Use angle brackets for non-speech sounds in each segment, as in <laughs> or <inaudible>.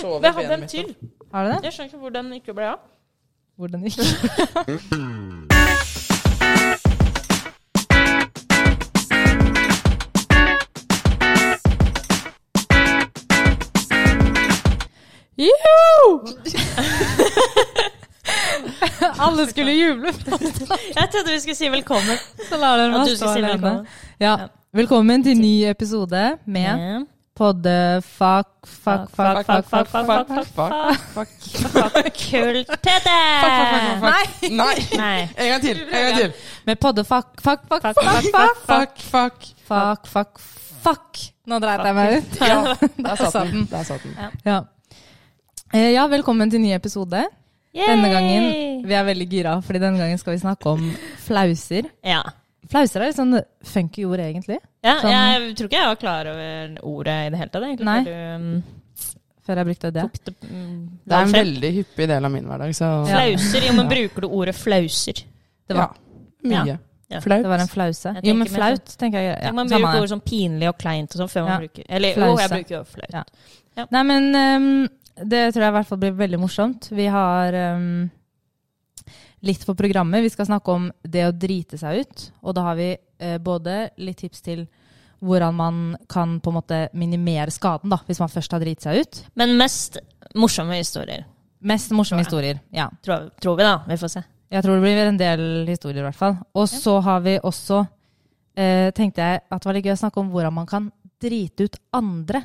Sover Vi hadde en til. Har du det? Jeg skjønner ikke hvor den ikke ble av. Hvor den gikk? <laughs> Joho! <laughs> Alle skulle juble. Jeg trodde vi skulle si velkommen. Så lar dere meg stå si alene. velkommen. Ja. Velkommen til ny episode med. Podde fuck, fuck, fuck, fuck, fuck, fuck, fuck, Fuck, fuck, fuck. Kult, Nei! En gang til. En gang til. Med podde fuck, fuck, fuck, fuck, Fuck, fuck, fuck, fuck, Fuck, fuck. fuck, fuck, fuck. Nå dreit jeg meg ut. Ja, der satt den. Der satt den. Ja. Eh, ja, velkommen til ny episode. Denne gangen, vi er veldig gira, fordi denne gangen skal vi snakke om flauser. Ja. Flauser er litt sånn funky ord, egentlig. ja. Sånn- Jeg tror ikke jeg var klar over ordet i det hele tatt. egentlig. Nei. Du, um, Før jeg brukte det. tok det, mm, Det er en veldig hyppig del av min hverdag, så Ja. Flauser. Jo, men bruker du ordet flauser? Det var, ja, mye. Ja. Flaut. det var en flause. Jo, men flaut, tenker jeg. Ja, man bruker det. ord som pinlig og kleint og sånn før man Ja. bruker Eller jo, Flause. jeg bruker jo flaut. Ja. Nei, men um, det tror jeg i hvert fall blir veldig morsomt. Vi har ehm, litt på programmet. Vi skal snakke om det å drite seg ut. Og da har vi eh, både litt tips til hvordan man kan på en måte minimere skaden da, hvis man først har driti seg ut. Men mest morsomme historier, Mest morsomme historier. Ja. tror, tror vi, da. Vi får se. Jeg tror det blir en del historier, i hvert fall. Og så har vi også eh, tenkte jeg at det var litt gøy å snakke om hvordan man kan drite ut andre.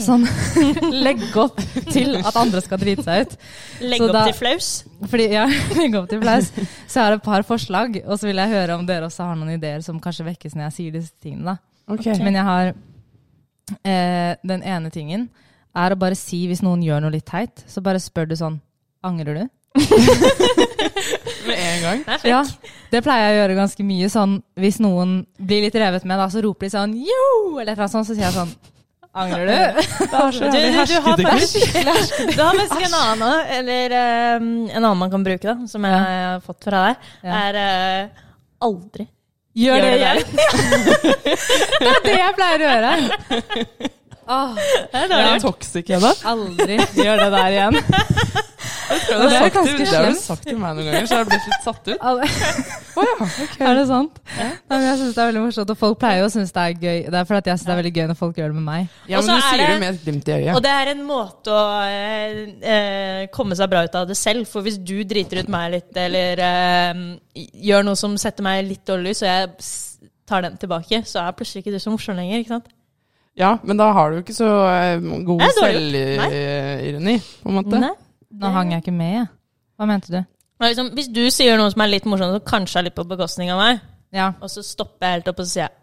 Sånn <laughs> legge opp til at andre skal drite seg ut. Legg opp da- til flaus. Fordi ja, <laughs> legge opp til flaus. Så er det et par forslag, og så vil jeg høre om dere også har noen ideer som kanskje vekkes når jeg sier disse tingene. da. Okay. Men jeg har eh, Den ene tingen er å bare si hvis noen gjør noe litt teit, så bare spør du sånn Angrer du? <laughs> Med en gang. Det. Ja, det pleier jeg å gjøre ganske mye. Sånn, hvis noen blir litt revet med, da, så roper de sånn yo! Eller et eller annet sånt, så sier jeg sånn Angrer du? <laughs> Du, har faktisk, du har faktisk en annen, eller um, en annen man kan bruke, da, som jeg har fått fra deg, er uh, aldri. Gjør Gjør det igjen! <laughs> det er det jeg pleier å gjøre. <laughs> Åh, Det er er toxic, Hedda. aldri gjør det der igjen. <laughs> Det det er har du sagt det har du sagt til meg noen ganger, så jeg har blitt litt satt ut. Aldri. <laughs> Er det sant? Nei, men jeg synes det er veldig morsomt, og folk pleier jo å synes det er gøy. Det er fordi jeg synes det er veldig gøy når folk gjør det med meg. Ja, men du er sier det- det med et glimt i øyet. Og det er en måte å eh, eh, komme seg bra ut av det selv. For hvis du driter ut meg litt, eller eh, gjør noe som setter meg litt dårlig så jeg tar den tilbake, så er plutselig ikke du så morsom lenger. ikke sant? Ja, men da har du ikke så eh, god Nei, selvironi, på en måte. Nei. Nå hang jeg ikke med, jeg. Hva mente du? Men liksom, hvis du sier noe som er litt morsomt, så kanskje er litt på bekostning av meg, Ja. og så stopper jeg helt opp og så sier jeg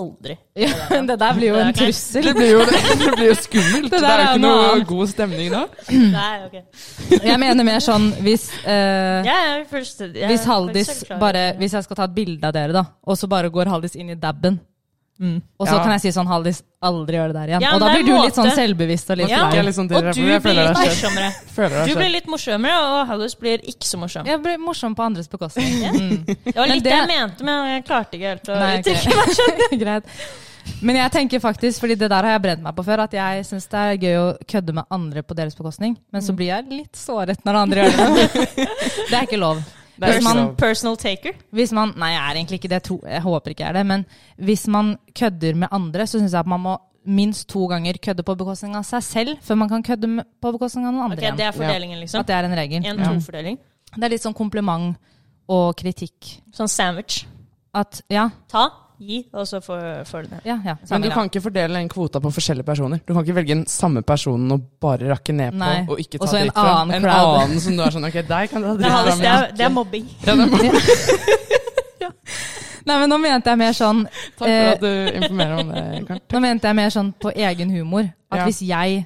aldri. <laughs> det der blir jo en trussel. Det blir jo, <laughs> det blir jo skummelt. Det Det, er jo ikke noe noe annet. god stemning da. <laughs> Nei, ok. Jeg mener mer sånn hvis eh, Jeg først, jeg er Hvis Haldis bare Hvis jeg skal ta et bilde av dere, da, og så bare går Haldis inn i dabben, og så Ja. kan jeg si sånn Hallis, aldri gjør det der igjen. Ja, og da blir du du litt sånn selvbevisst og litt Ja. litt sånn Og du jeg blir litt er morsommere. Er Du blir litt morsommere, og Hallis blir ikke så morsom. Jeg blir morsom på andres bekostning. Mm. Det var litt det- jeg mente, men jeg klarte ikke helt å uttrykke meg. <laughs> Greit. Men jeg tenker faktisk, fordi det der har jeg brent meg på før, at jeg syns det er gøy å kødde med andre på deres bekostning. Men Mm. så blir jeg litt såret når andre gjør det. <laughs> Det er ikke lov. Hvis man. Personal taker. hvis man Nei, jeg er egentlig ikke det. Jeg, håper ikke jeg er det. Men hvis man kødder med andre, så syns jeg at man må minst to ganger kødde på bekostning av seg selv før man kan kødde på bekostning av noen Ok, Okay, Det er fordelingen, liksom. At det er en regel. En-to-fordeling. Det er litt sånn kompliment og kritikk. Sånn sandwich. At ja, Ta, gi, og så får du det. ja, ja. Men du kan ikke fordele den kvota på forskjellige personer. Du kan ikke velge den samme personen og bare rakke ned på, Nei. og ikke ta dritt fra. en annen En annen som du er sånn Ok, deg kan du ha dritt fra. det er, det er mobbing. <laughs> Ja, det er <laughs> <laughs> Nei, men nå mente jeg mer sånn Takk for at du informerer om det, Karen. Nå mente jeg mer sånn på egen humor. At Ja. hvis jeg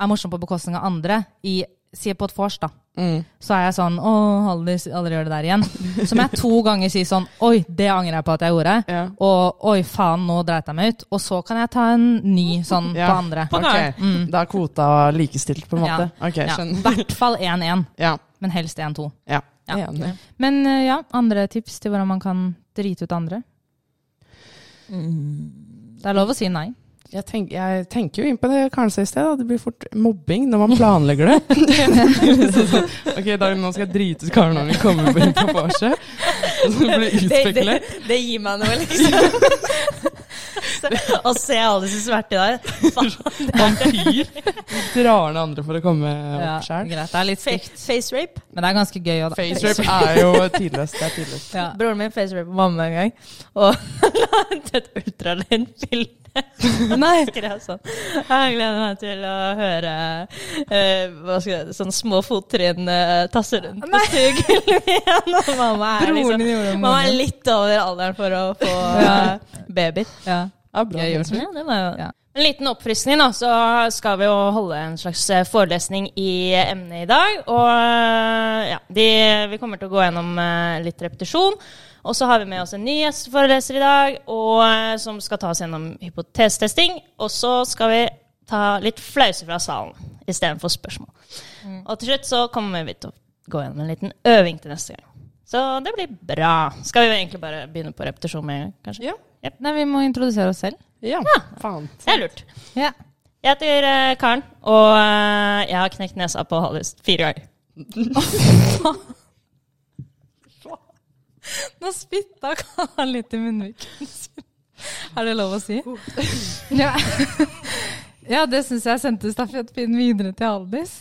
er morsom på bekostning av andre, i, si på et vors, da, Mm. så er jeg sånn Å, aldri, aldri gjør det der igjen. Så må jeg to <laughs> ganger si sånn Oi, det angrer jeg på at jeg gjorde. Ja. Og oi, faen, nå dreit jeg meg ut. Og så kan jeg ta en ny sånn Ja. på andre. Okay. Mm. Da er kvota likestilt, på en måte. Ja. I skjønner. hvert fall 1-1, Ja. men helst 1-2. ja. Ja. Men eh, ja, andre tips til hvordan man kan drite ut andre? Mm. Det er lov å si nei. Jeg, tenk, jeg tenker jo inn på det kanskje i sted. Det blir fort mobbing når man planlegger det. så, <laughs> så, <laughs> ok, da, nå skal jeg drite ut Karen når vi kommer på vorset. Og så blir det Det, det, det gir meg noe, liksom. <laughs> Å se alle disse sverte der. Vampyr drar ned andre for å komme Ja, opp sjøl. greit. Det er litt stygt. Face rape. Men det er ganske gøy òg, da. Facerape er jo tidløst. Det er tidløst. Ja. Broren min face rape mamma en gang, og la ut et ultralydbilde. <laughs> Nei. sånn Jeg gleder meg til å høre uh, jeg, sånn små fottrinn uh, tasse rundt på stuegulvet. Mamma er, liksom, mamma er litt over alderen for å få uh, eh, babyer. Ja. Ja, Ja, det var jo Ja. En liten oppfriskning, da. Så skal vi jo holde en slags eh, forelesning i emnet i dag. Og eh, ja, de, vi kommer til å gå gjennom eh, litt repetisjon. Og så har vi med oss en ny gjesteforeleser i dag, og, eh, som skal ta oss gjennom hypotesetesting. Og så skal vi ta litt flause fra salen istedenfor spørsmål. Og til slutt så kommer vi til å gå gjennom en liten øving til neste gang. Så det blir bra. Skal vi egentlig bare begynne på repetisjon med en gang, kanskje? Ja. Nei, vi må introdusere oss selv. Ja, faen. Det er lurt. Ja. Jeg heter eh, Karen, og eh, jeg har knekt nesa på Hallis fire ganger. <laughs> <laughs> <laughs> Nå spytta Karen litt i munnviken sin. <laughs> Er det lov å si? Ja, <laughs> ja det syns jeg sendte stafettpinnen videre til Aldis.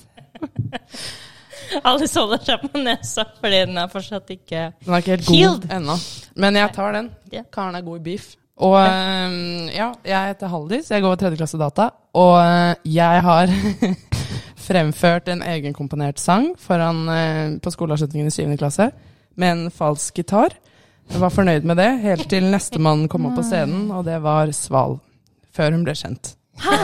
Alice holder seg på nesa fordi den er fortsatt ikke Den er ikke helt Healed. god ennå. Men jeg tar den. Karen er god i beef. Og ja, jeg heter Haldis. Jeg går tredje klasse data. Og øh, jeg har fremført en egenkomponert sang foran, øh, på skoleavslutningen i syvende klasse med en falsk gitar. Jeg var fornøyd med det helt til nestemann kom opp på scenen, og det var Sval. Før hun ble kjent. Så,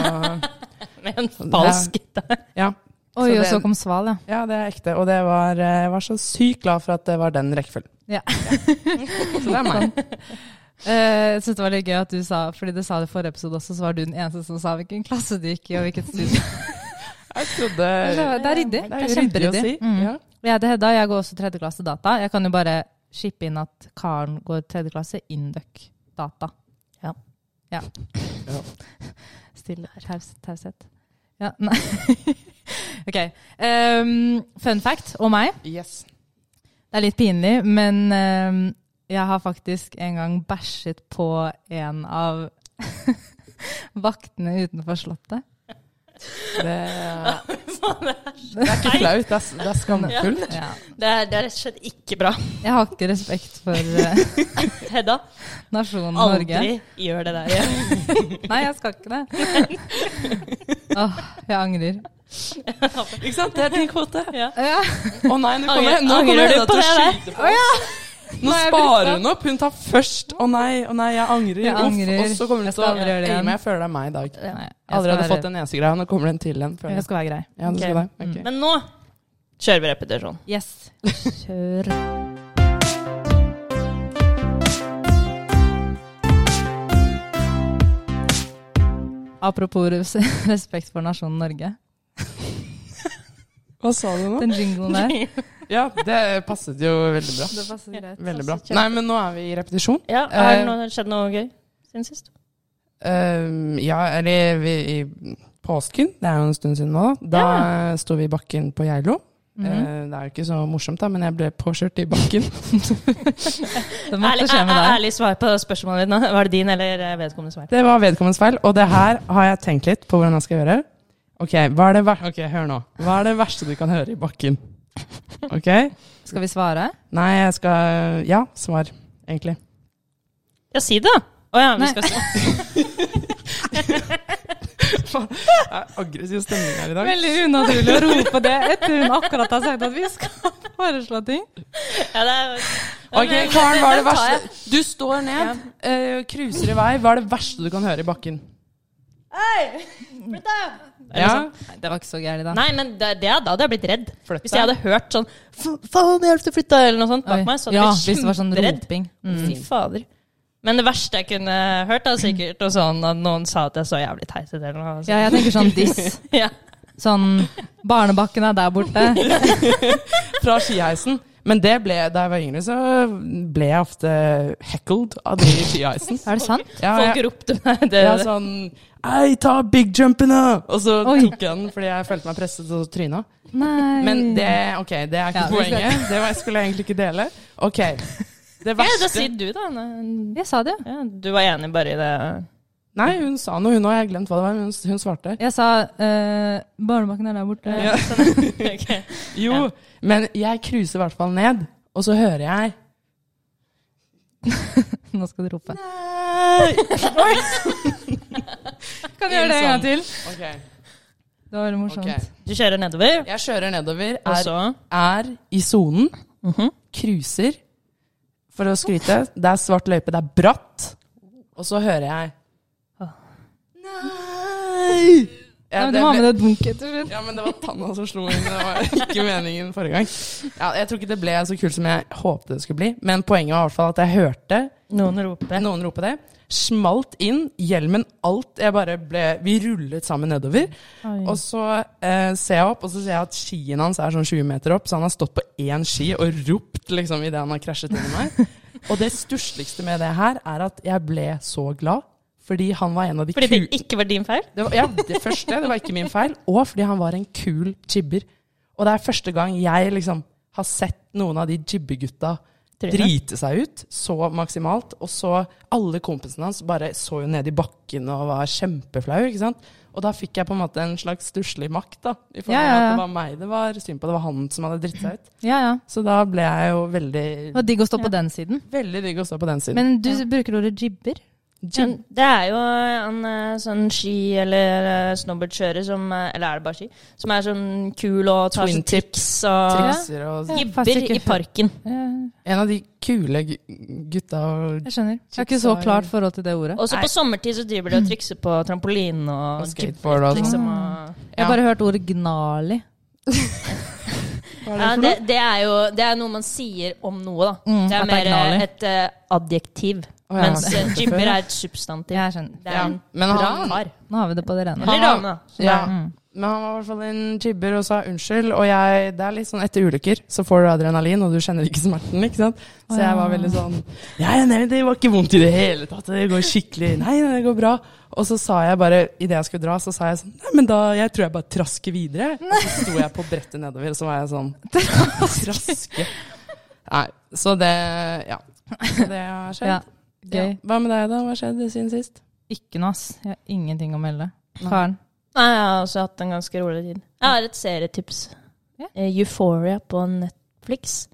<laughs> med en falsk gitar. ja, Oi, Så og det- så kom Sval, ja. ja, det er ekte. Og det var, øh, jeg var så sykt glad for at det var den rekkefølgen. Ja. <laughs> Så det er meg. Jeg <laughs> jeg synes det var litt gøy at du sa Fordi du sa det i forrige episode også, så var du den eneste som sa hvilken klasse du gikk i, og hvilket studie. Jeg trodde Det er- det er ryddig. Det Det er er kjemperyddig å kjemperyddig. si. Mm. Ja. Jeg heter Hedda, jeg går også tredje klasse data. Jeg kan jo bare shippe inn at Karen går tredje klasse Induc data. Ja. Ja. Ja. <laughs> Stille taus, taushet. Ja, nei. <laughs> ok. Um, fun fact om meg. Yes. Det er litt pinlig, men um, jeg har faktisk en gang bæsjet på en av <laughs> vaktene utenfor Slottet. Det, det er ikke flaut, det er, det er skamfullt. Ja. Det er, det er rett og slett ikke bra. Jeg har ikke respekt for uh, <laughs> Hedda, nasjonen Norge. aldri gjør det der igjen. <laughs> Nei, jeg skal ikke det. <laughs> Åh, jeg angrer. Ikke sant? Det er din kvote. Å Ja. Å nei, nå kommer, nå kommer du Hedda på til å det der? skyte på. Nå Nå sparer hun opp. Hun tar først 'å nei, å nei, jeg angrer'. Jeg Uff, angrer. og så kommer hun til å skal aldri gjøre det igjen. Jeg føler det er meg i dag. Nei, jeg Allerede fått den nesegreia, nå kommer det en til en. føler Jeg skal være grei. Ja, du skal det. Ok. Men nå kjører vi repetisjon. Yes. Kjør. Apropos res- respekt for nasjonen Norge. Hva sa du nå? Den jinglen der. <laughs> Ja, det passet jo veldig bra. Det passet greit. Veldig bra. Nei, men nå er vi i repetisjon. Ja, Har Eh, det noe, skjedd noe gøy siden sist? Ehm, ja, eller vi, i påsken, det er jo en stund siden nå, da ja. sto vi i bakken på Geilo. Mm Eh, det er jo ikke så morsomt, da, men jeg ble påkjørt i bakken. <laughs> Det måtte Ærlig, skje med deg. ærlig svar på spørsmålet ditt nå. <laughs> Var det din eller vedkommendes feil? Det var vedkommendes feil, og det her har jeg tenkt litt på hvordan jeg skal gjøre. Ok, hva er det ver ok, hør nå. Hva er det verste du kan høre i bakken? Ok? Skal vi svare? Nei, jeg skal Ja, svar, egentlig. Ja, si det, da. Å ja, vi Nei. skal svare. <laughs> Det er aggressiv stemning her i dag. Veldig unaturlig å rope det etter hun akkurat har sagt at vi skal foreslå ting. ja, det er, Ok, Karen, hva er det verste Du står ned, uh, cruiser i vei. Hva er det verste du kan høre i bakken? Hei! Flytt deg! Ja, sånn. Det var ikke så gærent, da. Nei, men det, det, da hadde jeg blitt redd. Flytta. Hvis jeg hadde hørt sånn "F- Faen, hjelp til å flytte! Eller noe sånt bak Oi. meg. Så hadde ja, blitt hvis det var sånn roping. Mm. Fy fader. Men det verste jeg kunne hørt, er sikkert og sånn at noen sa at jeg så jævlig teit ut. eller noe. Ja, jeg tenker sånn diss. <laughs> Ja. Sånn Barnebakken er der borte. <laughs> Fra skiheisen. Men det ble, da jeg var yngre, så ble jeg ofte heckled av de <laughs> ski-icen. Er det sant? Ja, Folk jeg, ropte meg det. ja, sånn Ei, ta big jumpen, da! Og så Oi. tok jeg den fordi jeg følte meg presset og tryna. Nei. Men det, okay, det er ikke Ja, poenget. Det var, skulle jeg egentlig ikke dele. Ok. Det verste Ja, da sier du, da. Jeg sa det, jo. Ja, du var enig bare i det. Nei, hun sa noe, hun òg. Jeg har glemt hva det var. men Hun, hun svarte. Jeg sa uh, barnebakken er der borte. Ja. <laughs> <laughs> okay. Jo, Ja. men jeg cruiser i hvert fall ned, og så hører jeg <laughs> Nå skal du rope. Nei! Kan du gjøre det en gang til? Okay. Det var veldig morsomt. Okay. Du kjører nedover, Jeg kjører nedover, og er, så er i sonen, Mhm. cruiser, for å skryte. Det er svart løype, det er bratt, og så hører jeg Nei! Ja, Ja, det du må med deg dunket til slutt. Ja, men det var tanna som slo inn. Det var ikke meningen forrige gang. Ja, jeg tror ikke det ble så kult som jeg håpte det skulle bli. Men poenget var i hvert fall at jeg hørte Noen rope, noen rope det. Smalt inn, hjelmen, alt. Jeg bare ble Vi rullet sammen nedover. Og så eh, ser jeg opp, og så ser jeg at skien hans er sånn 20 meter opp, så han har stått på én ski og ropt liksom idet han har krasjet inn i meg. <laughs> Og det stussligste med det her er at jeg ble så glad. Fordi han var en av de Fordi det ikke var din feil? det var, ja, det første. Det var ikke min feil. Og fordi han var en kul jibber. Og det er første gang jeg liksom har sett noen av de jibbegutta drite seg ut så maksimalt. Og så alle kompisene hans bare så jo ned i bakken og var kjempeflau, ikke sant? Og da fikk jeg på en måte en slags stusslig makt. da. I forhold Ja, til ja, at det var meg det var synd på. Det var han som hadde dritt seg ut. Ja, ja. Så da ble jeg jo veldig, Det var digg å stå på den siden. veldig digg å stå på den siden. Men du bruker ordet jibber. Men det er jo en eh, sånn ski- eller eh, snowboardkjører som eh, Eller er det bare ski? Som er sånn kul og tar Twin seg triks og og Ja. gibber faktisk i parken. Ja, En av de kule gutta og jeg skjønner. Jeg har ikke så klart forhold til det ordet. Også Nei. på sommertid så driver de og trikser på trampoline og, Og skateboard og gibber, liksom, og, ja. Jeg har bare hørt ordet gnali. <laughs> Er det ja, det, det er jo det er noe man sier om noe, da. Mm, det er mer det er et uh, adjektiv. Å, ja, mens uh, eh, før. er et substantiv. Jeg skjønner. Det er Ja, en men bra han- kar. Nå har vi det på det rene. Eller Han- dame, da. Ja. Mm. Men han var i hvert fall en jibber og sa unnskyld. Og jeg, det er litt sånn etter ulykker, så får du adrenalin, og du kjenner ikke smerten. ikke sant? Så jeg var veldig sånn Ja, nei, det var ikke vondt i det hele tatt. Det går skikkelig Nei, nei, det går bra. Og så sa jeg bare, idet jeg skulle dra, så sa jeg sånn Nei, men da Jeg tror jeg bare trasker videre. Og så sto jeg på brettet nedover, og så var jeg sånn <laughs> Traske. Nei, så det Ja. Så det har skjedd. Ja. Gøy. Hva med deg, da? Hva skjedde siden sist? Ikke noe, ass. Jeg har ingenting å melde. Faren Karen. Nei, jeg har også hatt en ganske rolig tid. Jeg har et serietips. Ja. Eh, Euphoria på Netflix.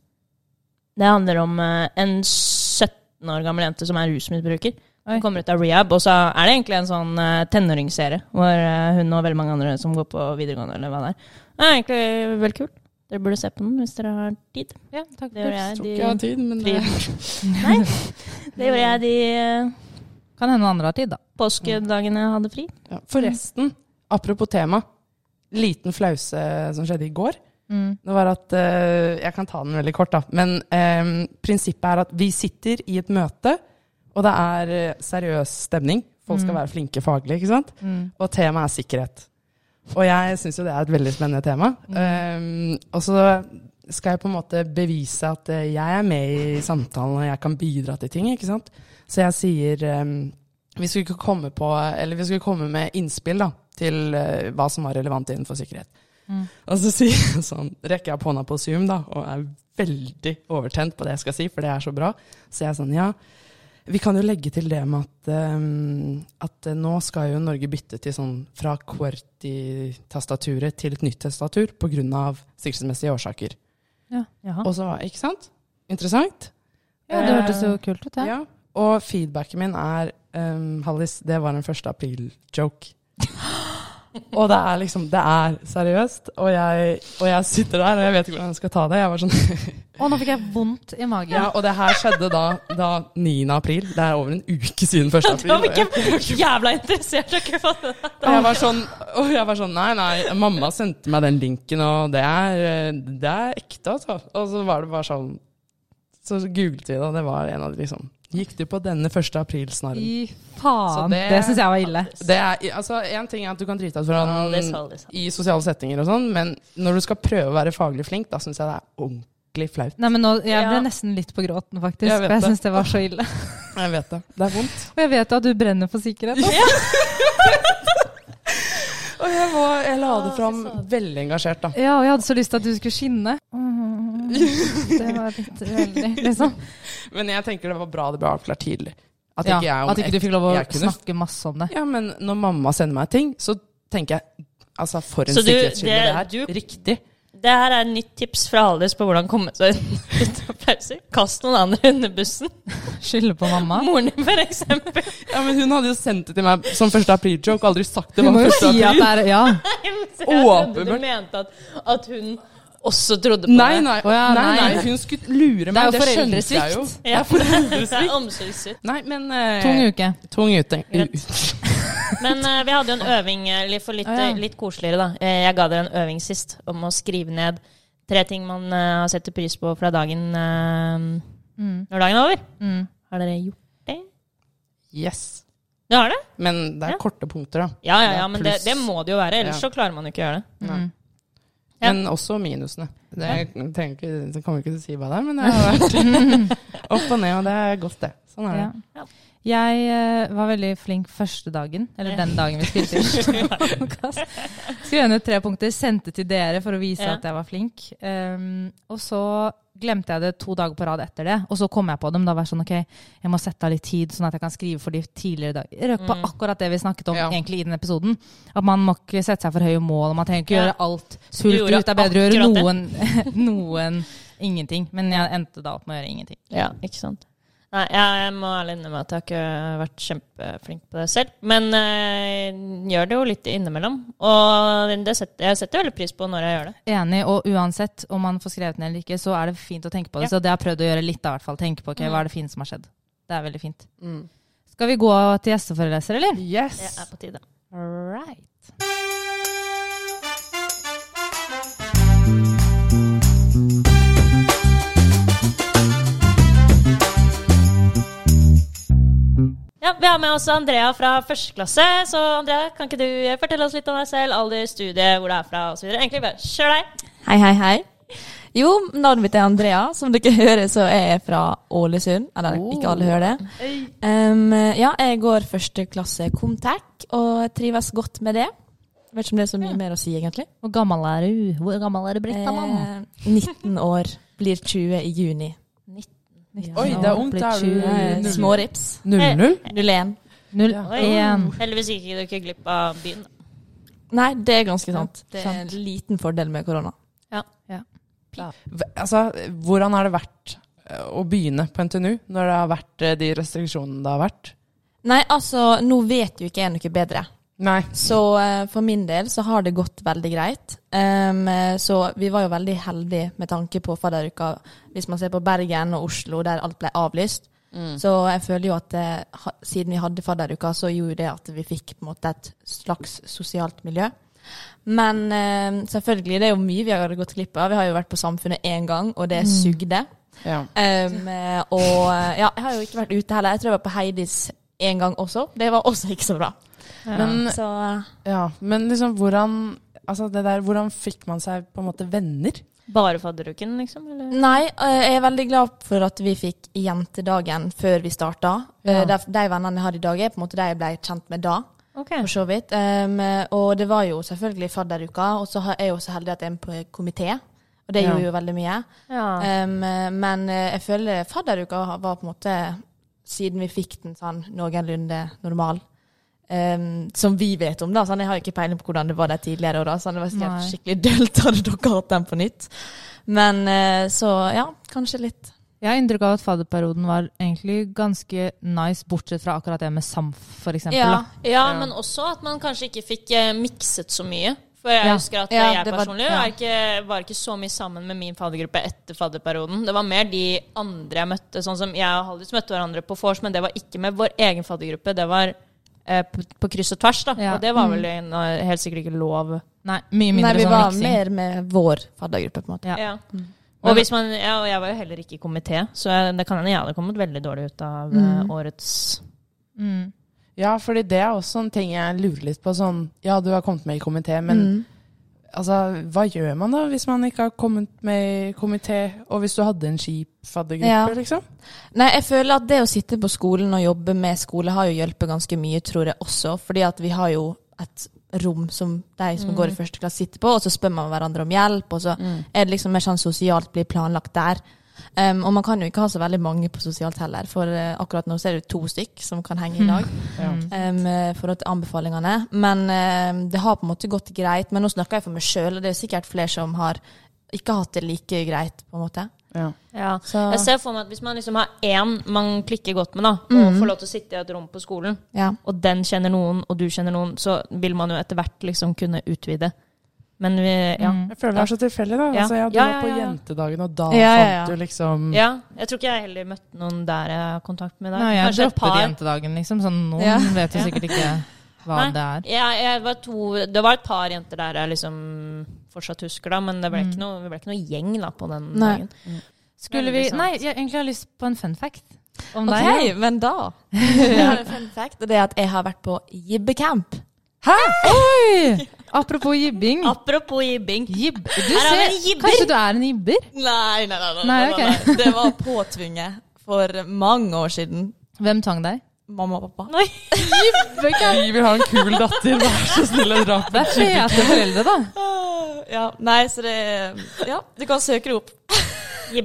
Det handler om eh, en 17 år gammel jente som er rusmisbruker. Hun kommer ut av rehab, og så er det egentlig en sånn eh, tenåringsserie hvor hun og veldig mange andre som går på videregående, eller hva det er. Det er egentlig veldig kult. Dere burde se på den hvis dere har tid. Ja, takk Det gjorde jeg. Tror De, ikke jeg har tid, men det, <laughs> Nei, det gjorde jeg de eh, Kan hende noen andre har tid, da. påskedagene jeg hadde fri. ja. Forresten, apropos tema. Liten flause som skjedde i går. Mm. Det var at eh, Jeg kan ta den veldig kort, da. Men eh, prinsippet er at vi sitter i et møte, og det er eh, seriøs stemning. Folk skal Mm. være flinke faglig, ikke sant? Mm. Og temaet er sikkerhet. Og jeg syns jo det er et veldig spennende tema. Um, og så skal jeg på en måte bevise at eh, jeg er med i samtalen, og jeg kan bidra til ting, ikke sant. Så jeg sier um, vi skulle ikke komme på, eller vi skulle komme med innspill da, til uh, hva som var relevant innenfor sikkerhet. Mm. Og så sier jeg sånn, rekker jeg opp hånda på Zoom da, og er veldig overtent på det jeg skal si, for det er så bra. Så jeg er sånn, ja, vi kan jo legge til det med at, um, at eh, nå skal jo Norge bytte til sånn fra QWERTY-tastaturet til et nytt tastatur på grunn av sikkerhetsmessige årsaker. Jaha. Og så, ikke sant? Interessant. Ja, det hørtes jo kult ut, ja. Ja, og feedbacken min er um, Hallis, det var en 1. april-joke. Og det er liksom Det er seriøst. Og jeg, og jeg sitter der, og jeg vet ikke hvordan jeg skal ta det. Jeg var sånn <laughs> Å, nå fikk jeg vondt i magen. Ja, Og det her skjedde da, da 9. april. Det er over en uke siden 1. <laughs> april. Da var ikke jævla interessert. dere det. Og jeg var sånn, og jeg var sånn Nei, nei, mamma sendte meg den linken, og det er, det er ekte, altså. Og så var det bare sånn Så googlet vi det, og det var en av de liksom Gikk du på denne 1. april-snarren? Så faen. det- Det, syns jeg var ille. Det er, altså, En ting er at du kan drite deg ut foran i sosiale settinger og sånn, men når du skal prøve å være faglig flink, da syns jeg det er ordentlig flaut. Nei, men nå, Jeg ble Ja. nesten litt på gråten, faktisk. Jeg for jeg syns det var så ille. <laughs> Jeg vet det. Det er vondt. Og jeg vet jo at du brenner for sikkerhet. Ja. <laughs> Og jeg, var, jeg la det fram veldig engasjert, da. Ja, og jeg hadde så lyst til at du skulle skinne. Mm, <laughs> Det var litt uheldig, liksom. <laughs> Men jeg tenker det var bra det ble avklart tidlig. At Ja, ikke jeg om at ikke du fikk lov å snakke masse om det. Ja, men når mamma sender meg ting, så tenker jeg Altså, for en sikkerhetskilde det, det- her. du- Riktig. Det her er et nytt tips fra Haldis på hvordan komme seg ut av pauser. Kast noen andre under bussen. Skylde på mamma. Moren din, for eksempel. Ja, men hun hadde jo sendt det til meg som første april-joke, og aldri sagt det var må jo si at det er Ja. <laughs> Åpenbart. du mente at, at hun også trodde på Nei, det. Oh, ja, nei, nei. nei, hun skulle lure meg. Det er jo skjønte jeg jo. foreldresvikt. Ja, det er <laughs> omsorgssvikt. Nei, men uh, Tung uke. Tung ute. <laughs> Men uh, vi hadde jo en øving eh, for litt, Ah, ja. litt koseligere, da. Jeg ga dere en øving sist om å skrive ned tre ting man uh, har setter pris på fra dagen Mm. når dagen er over. Mm. Har dere gjort det? Yes. Det har det? Men det er Ja. korte punkter, da. Ja, ja, Ja, ja, men det, det må det jo være. Ellers Ja. så klarer man jo ikke å gjøre det. Mm. Ja. Men også minusene. Det, jeg ikke, så kommer jeg ikke til å si hva det er, men det har <laughs> vært opp og ned, og det er godt, det. Sånn er det. Ja. Jeg uh, var veldig flink første dagen, eller den dagen vi spilte inn. <laughs> Skrev ned tre punkter, sendte til dere for å vise Ja. at jeg var flink. Um, og så glemte jeg det to dager på rad etter det, og så kom jeg på dem. Da var jeg sånn, ok, jeg må sette av litt tid, sånn at jeg kan skrive for de tidligere dager. Jeg røk på Mm. akkurat det vi snakket om Ja. egentlig i den episoden. At man må ikke sette seg for høye mål, og man trenger ikke Ja. gjøre alt fullt ut. Det er bedre å gjøre noen, <laughs> noen ingenting. Men jeg endte da opp med å gjøre ingenting. Ja, ikke sant. Nei, jeg må ærlig innrømme at jeg har ikke vært kjempeflink på det selv. Men jeg gjør det jo litt innimellom. Og det setter, jeg setter veldig pris på når jeg gjør det. Enig, og uansett om man får skrevet ned eller ikke, så er det fint å tenke på det. Ja. Så det har jeg prøvd å gjøre litt, da, i hvert fall. Tenke på ok, Mm. hva er det fine som har skjedd. Det er veldig fint. Mm. Skal vi gå til gjesteforeleser, eller? Yes! Det er på tide. Right. Ja, Vi har med oss Andrea fra første klasse. Så Andrea, kan ikke du fortelle oss litt om deg selv, alder, studie, hvor du er fra osv.? Egentlig bare kjør deg. Hei, hei, hei. Jo, navnet mitt er Andrea. Som dere <laughs> hører, så er jeg fra Ålesund. Eller Oh. ikke alle hører det. Um, ja, jeg går første klasse Comtec, og trives godt med det. Vet ikke om det er så mye mer å si, egentlig. Hvor gammel er du? Hvor gammel er du blitt, da, mann? Eh, 19 år. Blir 20 i juni. Oi, det er ungt. Er du Små rips. 00? 01. 01. Heldigvis gikk du ikke glipp av byen. Nei, det er ganske sant. Det er en liten fordel med korona. Ja. Altså, hvordan har det vært eh, å begynne på NTNU når det har vært eh, de restriksjonene det har vært? Nei, altså, nå vet jo ikke jeg noe bedre. Nei. Så eh, for min del så har det gått veldig greit. Eh, så vi var jo veldig heldige med tanke på fadderuka. Hvis man ser på Bergen og Oslo, der alt ble avlyst. Så jeg føler jo at det, ha, siden vi hadde fadderuka, så gjorde det at vi fikk på en måte et slags sosialt miljø. Men uh, selvfølgelig, det er jo mye vi har gått glipp av. Vi har jo vært på Samfunnet én gang, og det sugde. Ja. Eh, og eh, ja, jeg har jo ikke vært ute heller. Jeg tror jeg var på Heidis én gang også. Det var også ikke så bra. Men, Så eh, ja, men liksom, hvordan Altså, det der, hvordan fikk man seg på en måte venner? Bare fadderuken, liksom? Eller? Nei, eh, jeg er veldig glad for at vi fikk jentedagen før vi starta. Ja. Eh, De, de vennene jeg har i dag, er på en måte de jeg ble kjent med da. Okay. For så vidt. Um, og det var jo selvfølgelig fadderuka, og så er jeg jo så heldig at jeg er på komité. Og det Ja. gjorde jo veldig mye. Ja. Um, men jeg føler fadderuka var på en måte, siden vi fikk den sånn noenlunde normal, um, som vi vet om, da. Sånn, jeg har jo ikke peiling på hvordan det var der tidligere Da, Sånn, det var sikkert skikkelig dølt hadde dere hatt den på nytt. Men uh, så ja, kanskje litt. Jeg har inntrykk av at fadderperioden var egentlig ganske nice, bortsett fra akkurat det med SAMF, eksempel. Ja. Ja, Ja. men også at man kanskje ikke fikk eh, mikset så mye. For jeg Ja. husker at Ja, jeg personlig ja. var, ikke, var ikke så mye sammen med min faddergruppe etter fadderperioden. Det var mer de andre jeg møtte, sånn som jeg og Haldis møtte hverandre på vors, men det var ikke med vår egen faddergruppe. Det var på, på kryss og tvers, da. Ja. Og det var vel en, eh, helt sikkert ikke lov. Nei, mye mindre Nei, vi sånn var sånn mer med vår faddergruppe, på en måte. Ja. Ja. Og, hvis man, ja, og jeg var jo heller ikke i komité, så jeg, det kan hende jeg hadde kommet veldig dårlig ut av eh, Mm. årets Mm. Ja, fordi det er også en ting jeg lurer litt på. Sånn, ja, du har kommet med i komité, men Mm. Altså, hva gjør man da hvis man ikke har kommet med i komité, og hvis du hadde en skipfaddergruppe, Ja. liksom? Nei, jeg føler at det å sitte på skolen og jobbe med skole har jo hjulpet ganske mye, tror jeg også. Fordi at vi har jo et rom som de som går i første klasse sitter på, og så spør man hverandre om hjelp, og så er det liksom mer sånn sosialt blir planlagt der. Um, og man kan jo ikke ha så veldig mange på sosialt heller, for uh, akkurat nå så er det to stykk som kan henge i <laughs> lag. mm. um, for anbefalingene. Men eh, det har på en måte gått greit. Men nå snakker jeg for meg sjøl, og det er sikkert flere som har ikke hatt det like greit, på en måte. Ja. Ja. Så Jeg ser for meg at hvis man liksom har én man klikker godt med, da, og mm. får lov til å sitte i et rom på skolen, ja. og den kjenner noen, og du kjenner noen, så vil man jo etter hvert liksom kunne utvide. Men vi, ja. Mm. Jeg føler det er så tilfeldig, da. Ja. Altså, ja, du Ja, var på ja, ja. jentedagen, og da Ja, ja, ja. fant du liksom ja. Jeg tror ikke jeg heller møtte noen der jeg har kontakt med dag. Nei, jeg Kanskje et droppet par. jentedagen, liksom. Så noen Ja. vet jo sikkert ikke hva Nei. det er. Ja, jeg var to, det var et par jenter der jeg liksom fortsatt husker, da, men det ble Mm. ikke noe, vi ble ikke noe gjeng da på den Nei. dagen. Skulle vi. Nei, jeg egentlig har lyst på en fun fact om deg. ok, men da <laughs> ja. fun fact, det er at jeg har vært på jibbecamp. Oi! <laughs> Apropos jibbing. Apropos jibbing. Jib. Du ser, kanskje du er en jibber? Nei, nei, nei. Nei, ok. Det var påtvinget for mange år siden. Hvem tvang deg? Mamma og pappa. Nei. Vi vil ha en kul datter, vær så snill å dra på Det er fete foreldre, da. Ja, nei, så det Ja, du kan søke det opp.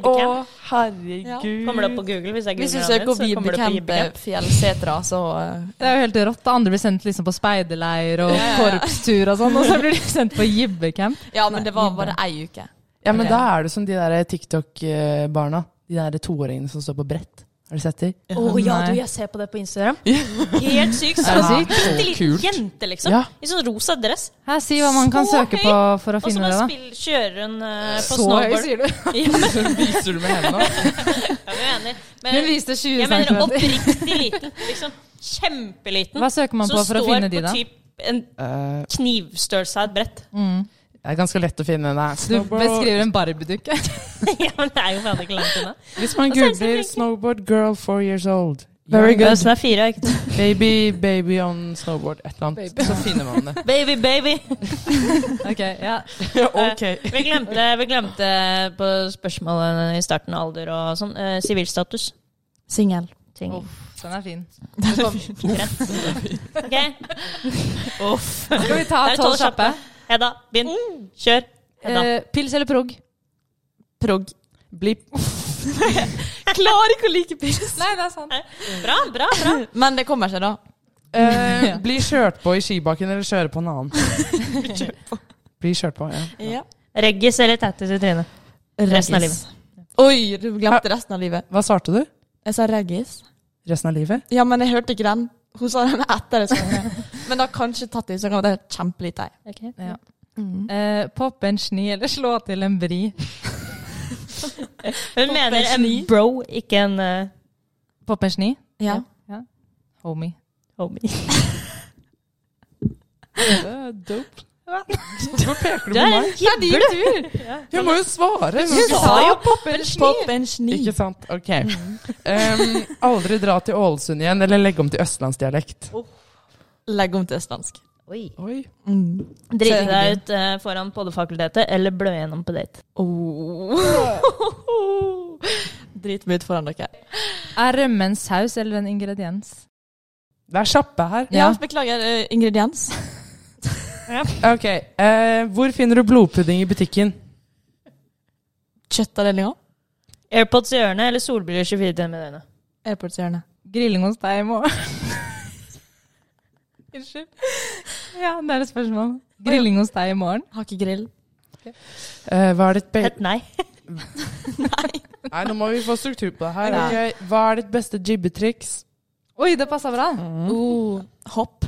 Å, Herregud. Kommer det opp på Google hvis jeg Hvis du søker opp på jibbecamp Fjellsetra, så uh, Det er jo helt rått. Andre blir sendt liksom på speiderleir og Ja, ja, ja. korpstur og sånn, og så blir de sendt på jibbecamp. Ja, men det var bare ei uke. Ja, men da er det som de der TikTok-barna. De der toåringene som står på brett. Har du sett det? Å ja, du, jeg ser på det på Instagram. Helt sykt. Er det Så sykt? bitte liten jente, liksom. Ja. I sånn rosa dress. Her, Si hva man kan søke høy. på for å Også finne det, da. så kjører hun uh, på Så høy, sier du. <laughs> så Viser du med hendene? jeg er enig. Hun Men viste 20 jeg mener oppriktig liten. Liksom kjempeliten. Hva søker man på for å finne de, står på typ en knivstørrelse av et brett. Mm. Det er ganske lett å finne. det. Du beskriver en Barbie-dukke. <laughs> ja, men det er jo faen ikke langt unna. Hvis man er googler 'snowboard girl four years old' Very good. Som er fire, ikke? Baby, baby on snowboard, et eller annet. Så finner man det. <laughs> Baby, baby. <laughs> Ok, ja. ok. Vi glemte, vi glemte på spørsmålet i starten alder og sånn. sivilstatus. Sivilstatus. Singel. Ting. Uff, den er fin. Ok, Skal vi ta er tolv kjappe? Hedda, begynn. Kjør. Hedda. Eh, pils eller prog? Prog. Blipp. Jeg <laughs> klarer ikke å like pils. Nei, det er sant. Bra, bra, bra. <laughs> Men det kommer seg, da. Eh, <laughs> bli kjørt på i skibakken eller kjøre på en annen? Bli kjørt på, ja. Ja. Reggis eller tattis i trynet? Resten av livet. Oi, du glemte resten av livet. Hva svarte du? Jeg sa reggis. Resten av livet? Ja, men jeg hørte ikke den. Hun sa den etter. jeg Men det. Men da kanskje tatt i, så kan det være kjempelite. ei. Ja. Eh, poppe en sni eller slå til en bri? <laughs> Hun mener en bro, ikke en uh... Poppe en sni? Ja. Homie. homie. <laughs> Uh, dope. Hvorfor peker du Du på er en meg? Ja. Jeg må jo svare! Du sa jo poppe en Pop en sni. Ikke sant? Ok. Um, aldri dra til Ålesund igjen, eller legge om til østlandsdialekt. Legg om til østlandsk. Oi. Oi. Mm. Drite deg ut uh, foran poddefakultetet, eller blø gjennom på date. Oh. <laughs> Drit meg ut foran dere. Er rømme en saus eller en ingrediens? Det er kjappe her. Ja, beklager. Uh, ingrediens. Ok. eh, hvor finner du blodpudding i butikken? Kjøttavdelinga. Airpods i ørene eller solbriller 24 timer i døgnet? Airportshjørnet. Grilling hos deg i morgen. <laughs> Unnskyld. Ja, det er et spørsmål. Grilling hos deg i morgen? Har ikke grill. Eh, hva er ditt be Et nei. <laughs> Nei, Nei, nå må vi få struktur på det her. Ok, Hva er ditt beste jibbetriks? Oi, det passa bra. Oh. Hopp.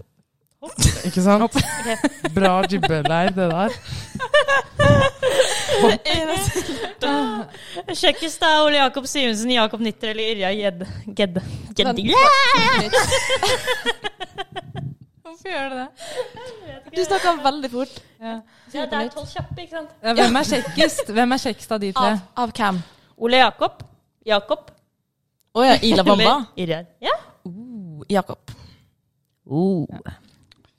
Ikke sant? Bra jibbeleir, det der. <laughs> Kjekkest er Ole Jakob Simensen, Jakob Nitter eller Yrja Gjedde. Gedde. Gedde. Hvorfor gjør du det? Du snakker veldig fort. Ja. Ja, det er tolv kjappe, ikke sant? Ja, hvem er kjekkest? Hvem er kjekkest av de tre? Av, av hvem? Ole Jakob. Jakob. Å ja, Ila Bamba. Yrja. Ja. Uh, Jakob.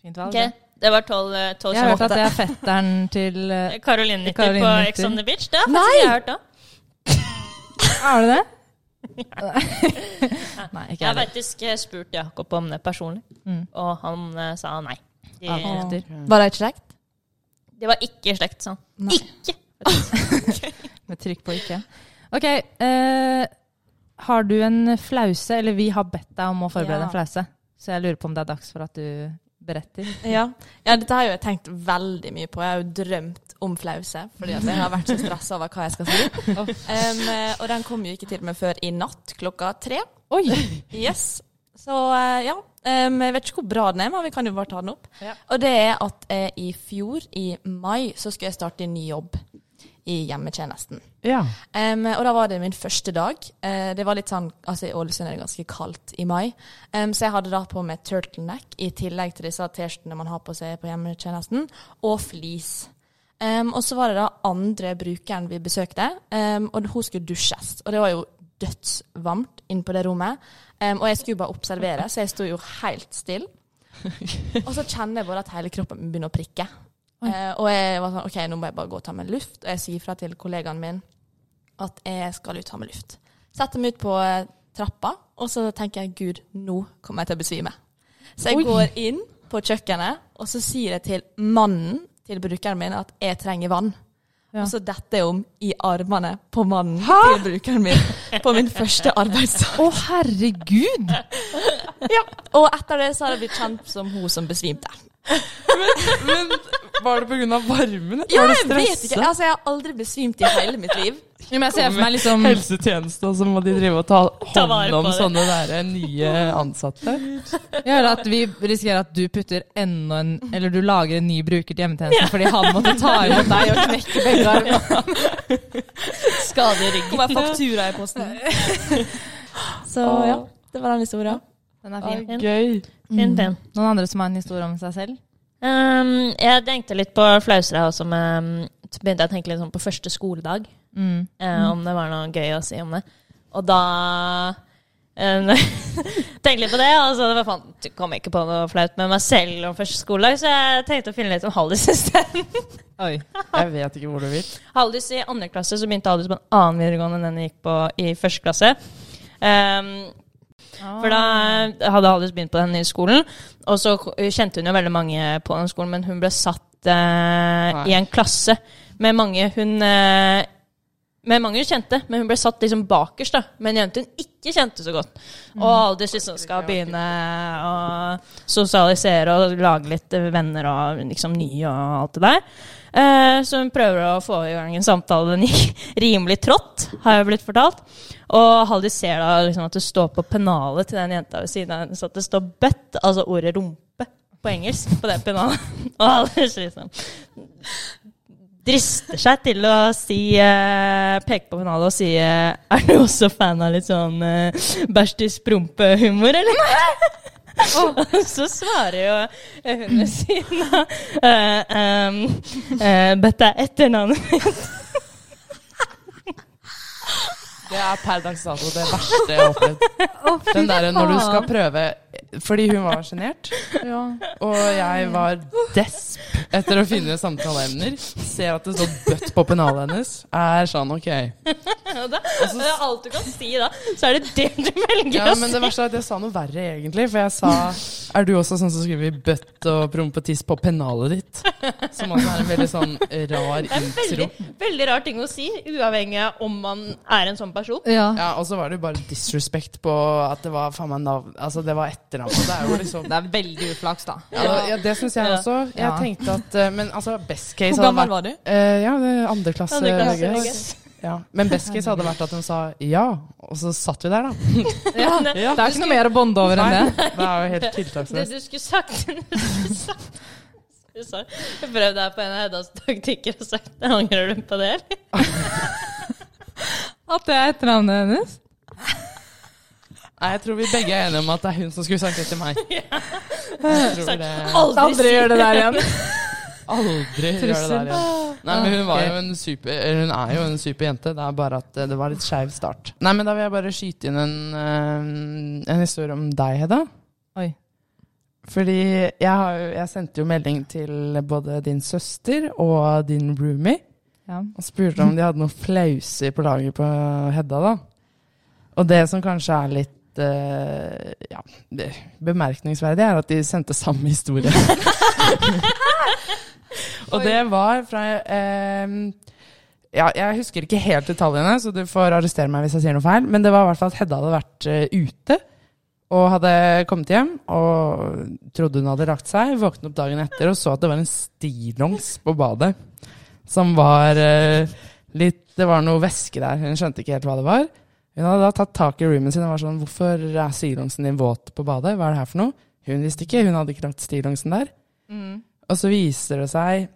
Fint valg. Ok. det. Var 12, eh, 12 Jeg har hørt at det er fetteren til <laughs> eh, Caroline Nitter Caroline på. Ex on the Beach. Det har Nei! faktisk jeg hørt da. <laughs> Er det det? <laughs> Nei, ikke Jeg har faktisk eh, spurt Jakob om det personlig, Mm. og han uh, sa nei. De, Avgifter. Var det ikke slekt? det var ikke slekt, sa han. Nei. Ikke! Med trykk på ikke. Ok, Uh, har du en flause, eller vi har bedt deg om å forberede Ja. en flause, så jeg lurer på om det er dags for at du beretter. <laughs> Ja. ja, dette har jeg jo tenkt veldig mye på. Jeg har jo drømt om flause, fordi jeg har vært så stressa over hva jeg skal si. <laughs> Um, og den kom jo ikke til meg før i natt klokka tre. Oi! <laughs> Yes. Så eh, ja. Um, jeg vet ikke hvor bra den er, men vi kan jo bare ta den opp. Ja. Og det er at eh, i fjor, i mai, så skulle jeg starte en ny jobb i hjemmetjenesten. Ja. Um, og da var det min første dag. Uh, det var litt sånn, altså I Ålesund er det ganske kaldt i mai, um, så jeg hadde da på meg turtleneck i tillegg til disse T-skjortene man har på seg på hjemmetjenesten, og flis. Um, og så var det da andre brukeren vi besøkte, og hun skulle dusjes. Og det var jo dødsvarmt inne på det rommet. Og jeg skulle bare observere, så jeg sto jo helt stille. <laughs> og så kjenner jeg bare at hele kroppen begynner å prikke. Eh, og jeg var sånn OK, nå må jeg bare gå og ta meg luft. Og jeg sier fra til kollegaen min at jeg skal ut og ta meg luft. Setter meg ut på eh, trappa, og så tenker jeg gud, nå kommer jeg til å besvime. Så jeg Oi. går inn på kjøkkenet, og så sier jeg til mannen til brukeren min at jeg trenger vann. Ja. Og så detter jeg om i armene på mannen til brukeren min på min første arbeidsdag. Å, herregud! <laughs> Ja. Og etter det så har jeg blitt kjent som hun som besvimte. Men var det pga. varmen? Ja, var du jeg vet ikke. Altså, jeg har aldri besvimt i hele mitt liv. Men jeg ser for meg liksom Helsetjenesten, og så må de drive og ta Ta hånd om sånne der nye ansatte. Gjør at vi risikerer at du putter enda en Eller du lager en ny bruker til hjemmetjenesten fordi han måtte ta imot deg og knekke begge armene. <laughs> Skade ryggen. Kommer faktura i posten. <laughs> Så ja, det var den historien. Den er fin. Gøy. Fin, fin. Noen andre som har en historie om seg selv? Um, jeg tenkte litt på flauser her også, med, så begynte jeg å tenke litt sånn på første skoledag. Mm. Uh, Om det var noe gøy å si om det. Og da eh, <laughs> tenkte litt på det, og så det var faen, jeg kom ikke på noe flaut med meg selv om første skoledag, så jeg tenkte å finne litt om Haldis <laughs> isteden. Oi. Jeg vet ikke hvor du vil. Haldis i andre klasse, så begynte Haldis på en annen videregående enn den jeg gikk på i første klasse. Um, for da hadde Alice begynt på den nye skolen, og så kjente hun jo veldig mange på den skolen, men hun ble satt eh, i en klasse med mange hun eh, med mange hun kjente, men hun ble satt liksom bakerst da, med en jente hun ikke kjente så godt. Og Haldis liksom skal begynne å sosialisere og lage litt venner og liksom nye og alt det der. Eh, så hun prøver å få i gang en samtale. Den gikk <laughs> rimelig trått, har jeg blitt fortalt. Og Haldis ser da liksom at det står på pennalet til den jenta ved siden av henne, så at det står 'butt', altså ordet rumpe, på engelsk på det pennalet. <laughs> Og Haldis liksom drister seg til å si eh, peke på pennalet og si eh, Er du også fan av litt sånn eh, bæsjtis-prompe-humor, eller? <laughs> <laughs> Og så svarer jo eh, hun ved siden av um, eh, Dette er etternavnet mitt. Det er per dags dato det verste jeg har opplevd. Den derre når du skal prøve Fordi hun var sjenert, og jeg var desp etter å finne samtaleemner. Ser at det står bøtt på pennalet hennes. Er sånn, OK. Det er alt du kan si da, så er det det du velger Ja, å men det verste er at jeg sa noe verre, egentlig. For jeg sa Er du også sånn som skriver bøtt og promp og tiss på pennalet ditt? Som også er en veldig sånn rar Det er veldig, intro. veldig rar ting å si, uavhengig av om man er en sånn person. Ja. Ja, og så var det jo bare disrespect på at det var faen meg navn Altså, det var etternavn. Det er jo liksom Det er veldig uflaks, da. Ja, det- ja, det syns jeg også. Jeg Ja. tenkte at eh, Men altså, best case Hvor gammel var du? Eh, ja, det andre klasse. Andre klasse. VGS. Ja. Men best case hadde vært at hun sa ja, og så satt vi der, da. <laughs> Ja. Det er ikke noe mer å bonde over enn det. Det er jo helt Det tiltaksløst. du skulle sagt <laughs> du skulle sagt- Jeg prøvde her på en av Heddas taktikker og sagt Angrer du på det, eller? <laughs> At det er etternavnet hennes. <laughs> Nei, jeg tror vi begge er enige om at det er hun som skulle sagt det til meg. <laughs> Jeg tror det <laughs> Aldri, gjør det der igjen. aldri gjør det der igjen. Nei, men hun var jo en super Hun er jo en super jente. Det er bare at eh, det var litt skeiv start. Nei, men da vil jeg bare skyte inn en, eh, en historie om deg, Hedda. Oi. Fordi jeg, har, jeg sendte jo melding til både din søster og din roomie Ja. og spurte om de hadde noen flauser på lager på Hedda, da. Og det som kanskje er litt uh, ja, det- bemerkningsverdig, er at de sendte samme historie. <laughs> og det var fra uh, ja, Jeg husker ikke helt detaljene, så du får arrestere meg hvis jeg sier noe feil. Men det var i hvert fall at Hedda hadde vært uh, ute og hadde kommet hjem og trodde hun hadde lagt seg. Våknet opp dagen etter og så at det var en stillongs på badet som var eh, litt Det var noe væske der. Hun skjønte ikke helt hva det var. Hun hadde da tatt tak i roomien sin og var sånn 'Hvorfor er stillongsen din våt på badet? Hva er det her for noe?' Hun visste ikke. Hun hadde ikke lagt stillongsen der. Og så viser det seg,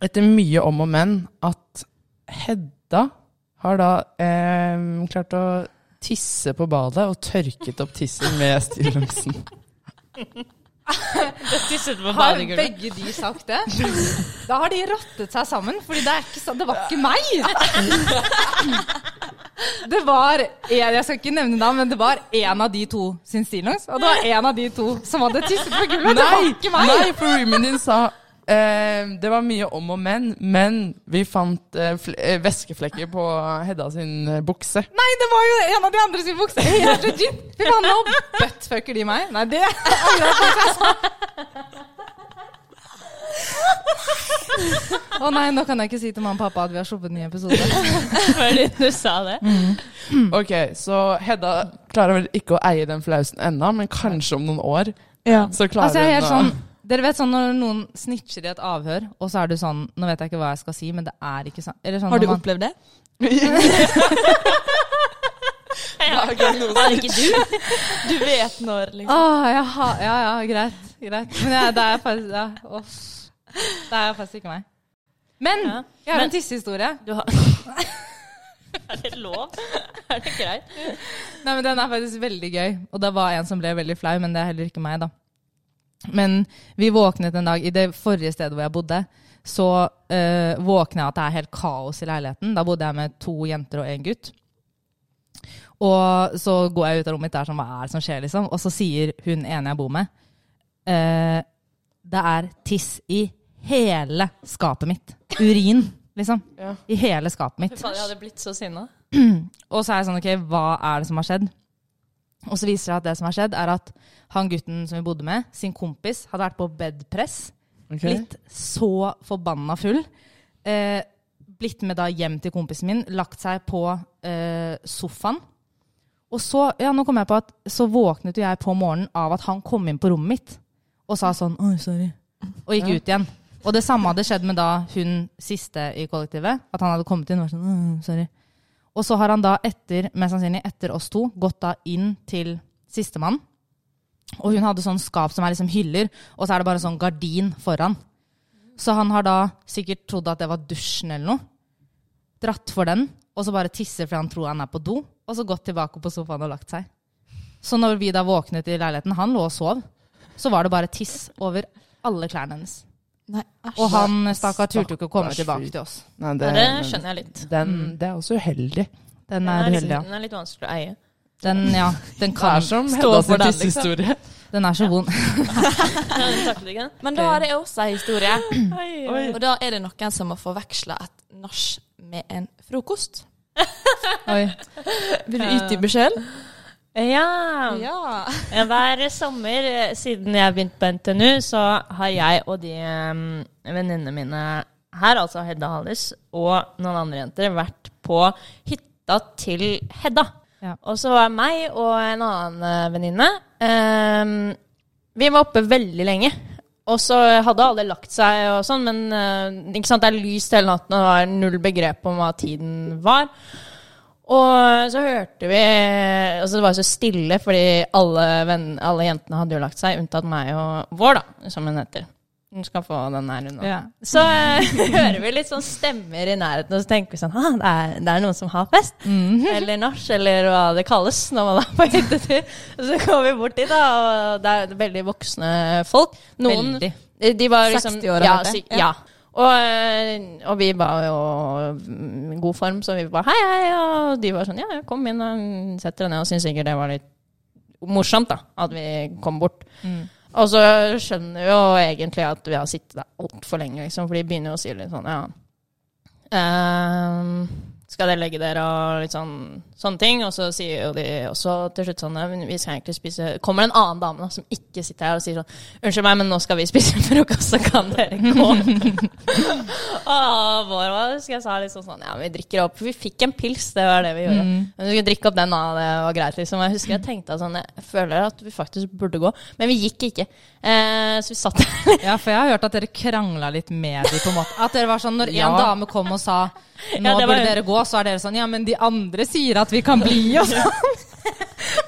etter mye om og men, at Hedda har da eh, klart å tisse på badet og tørket opp tissen med stillongsen. <laughs> <laughs> Har begge de sagt det? Da har de rottet seg sammen, Fordi det ikke Det var ikke meg! Det var en, Jeg skal ikke nevne navn, men det var en av de to sin stillongs. Og det var en av de to som hadde tisset på gulvet. Det var ikke meg! Nei, for roomien din sa eh, det var mye om og men, men vi fant eh, fl eh, væskeflekker på Hedda sin eh, bukse. Nei, det var jo en av de andre sin bukse. Helt <laughs> legit. Fy faen, nå buttfucker de meg. Nei, det angrer jeg på. Å nei, nå kan jeg ikke si til mamma og pappa at vi har sluppet en ny episode. <laughs> Fordi du sa det. <clears throat> Ok, så Hedda klarer vel ikke å eie den flausen ennå, men kanskje om noen år så klarer Altså, jeg er helt hun sånn å Dere vet sånn når noen snitcher i et avhør, og så er du sånn Nå vet jeg ikke hva jeg skal si, men det er ikke sånn. Eller sånn Har du man- opplevd det? <laughs> Er ikke du? Du vet når, liksom. Åh, jeg har- ja, ja, greit. greit. Men ja, det er faktisk ja, åh. Det er faktisk ikke meg. Men Ja. jeg har Men- en tissehistorie. Har <laughs> Er det lov? Er det greit? Nei, men Den er faktisk veldig gøy. Og det var en som ble veldig flau, men det er heller ikke meg, da. Men vi våknet en dag I det forrige stedet hvor jeg bodde, så uh, våkner jeg at det er helt kaos i leiligheten. Da bodde jeg med to jenter og en gutt. Og så går jeg ut av rommet mitt, der er sånn, hva er det som skjer, liksom? Og så sier hun ene jeg bor med, uh, det er tiss i hele skapet mitt. Urin, liksom. Ja. I hele skapet mitt. Fy faen, jeg hadde blitt så sinna. <clears throat> Og så er jeg sånn, ok, hva er det som har skjedd? Og så viser det seg at det som har skjedd, er at han gutten som vi bodde med, sin kompis, hadde vært på bedpress. Okay. Blitt så forbanna full. Eh, blitt med da hjem til kompisen min, lagt seg på eh, sofaen. Og så, ja, nå kom jeg på at så våknet jo jeg på morgenen av at han kom inn på rommet mitt og sa sånn Oi, sorry. Og gikk Ja. ut igjen. Og det samme hadde skjedd med da hun siste i kollektivet. At han hadde kommet inn og vært sånn «Åh, sorry. Og så har han da etter, mest sannsynlig etter oss to, gått da inn til sistemann. Og hun hadde sånn skap som er liksom hyller, og så er det bare sånn gardin foran. Så han har da sikkert trodd at det var dusjen eller noe. Dratt for den, og så bare tisser fordi han tror han er på do. Og så gått tilbake på sofaen og lagt seg. Så når vi da våknet i leiligheten, han lå og sov, så var det bare tiss over alle klærne hennes. Nei. Og han stakkar turte jo ikke å komme tilbake til oss. Nei, Det, det skjønner jeg litt. Den, det er også uheldig. Den Den er er, uheldig, ja. den er litt vanskelig å eie. Den, ja, den Det kan er som stå Hedda for sin den, liksom. tissehistorie. <laughs> Den er så vond. <laughs> Ja. Men da har jeg også en historie. Og da er det noen som har forveksla et nach med en frokost. Oi. Vil du utdype sjøl? Ja. Ja. Hver sommer eh, siden jeg begynte på NTNU, så har jeg og de um, venninnene mine her, altså Hedda Hallis og noen andre jenter, vært på hytta til Hedda. Ja. Og så var meg og en annen eh, venninne um, Vi var oppe veldig lenge. Og så hadde alle lagt seg og sånn, men uh, det er lyst hele natten, og det var null begrep om hva tiden var. Og så hørte vi Altså det var så stille, fordi alle, venn, alle jentene hadde jo lagt seg, unntatt meg og vår, da, som hun heter. Hun skal få den her, hun. Ja. Så eh, <laughs> hører vi litt sånn stemmer i nærheten, og så tenker vi sånn ah, det, det er noen som har fest. Mhm. <laughs> Eller nach, eller hva det kalles når man er på hyttetur. Så går vi bort dit, da, og det er veldig voksne folk. Noen Veldig. de var liksom 60 år, ja, ja. Og, eh, og vi var jo i god form, så vi bare hei, hei. Og de var sånn ja, ja, kom inn og sett dere ned. Og syntes sikkert det var litt morsomt, da, at vi kom bort. Mm. Og så skjønner vi jo egentlig at vi har sittet der altfor lenge, liksom, for de begynner jo å si litt sånn, ja ehm, Skal dere legge dere og litt sånn sånne ting? Og så sier jo de også til slutt sånn Vi skal egentlig spise Kommer det en annen dame da, som ikke sitter her og sier sånn Unnskyld meg, men nå skal vi spise <laughs> frokost, så kan dere gå. <laughs> ah, vår var, husker jeg sa liksom sånn Ja, vi drikker opp. Vi fikk en pils, det var det vi gjorde. Mm. Men vi skulle drikke opp den, da. Det var greit, liksom. Jeg husker jeg tenkte sånn Jeg føler at vi faktisk burde gå. Men vi gikk ikke. Eh, så vi satt der. Ja, for jeg har hørt at dere krangla litt med dem, på en måte. At dere var sånn, Når en Ja. dame kom og sa 'nå Ja, var- burde dere gå', så er dere sånn 'ja, men de andre sier at vi kan bli', <laughs> og sånn.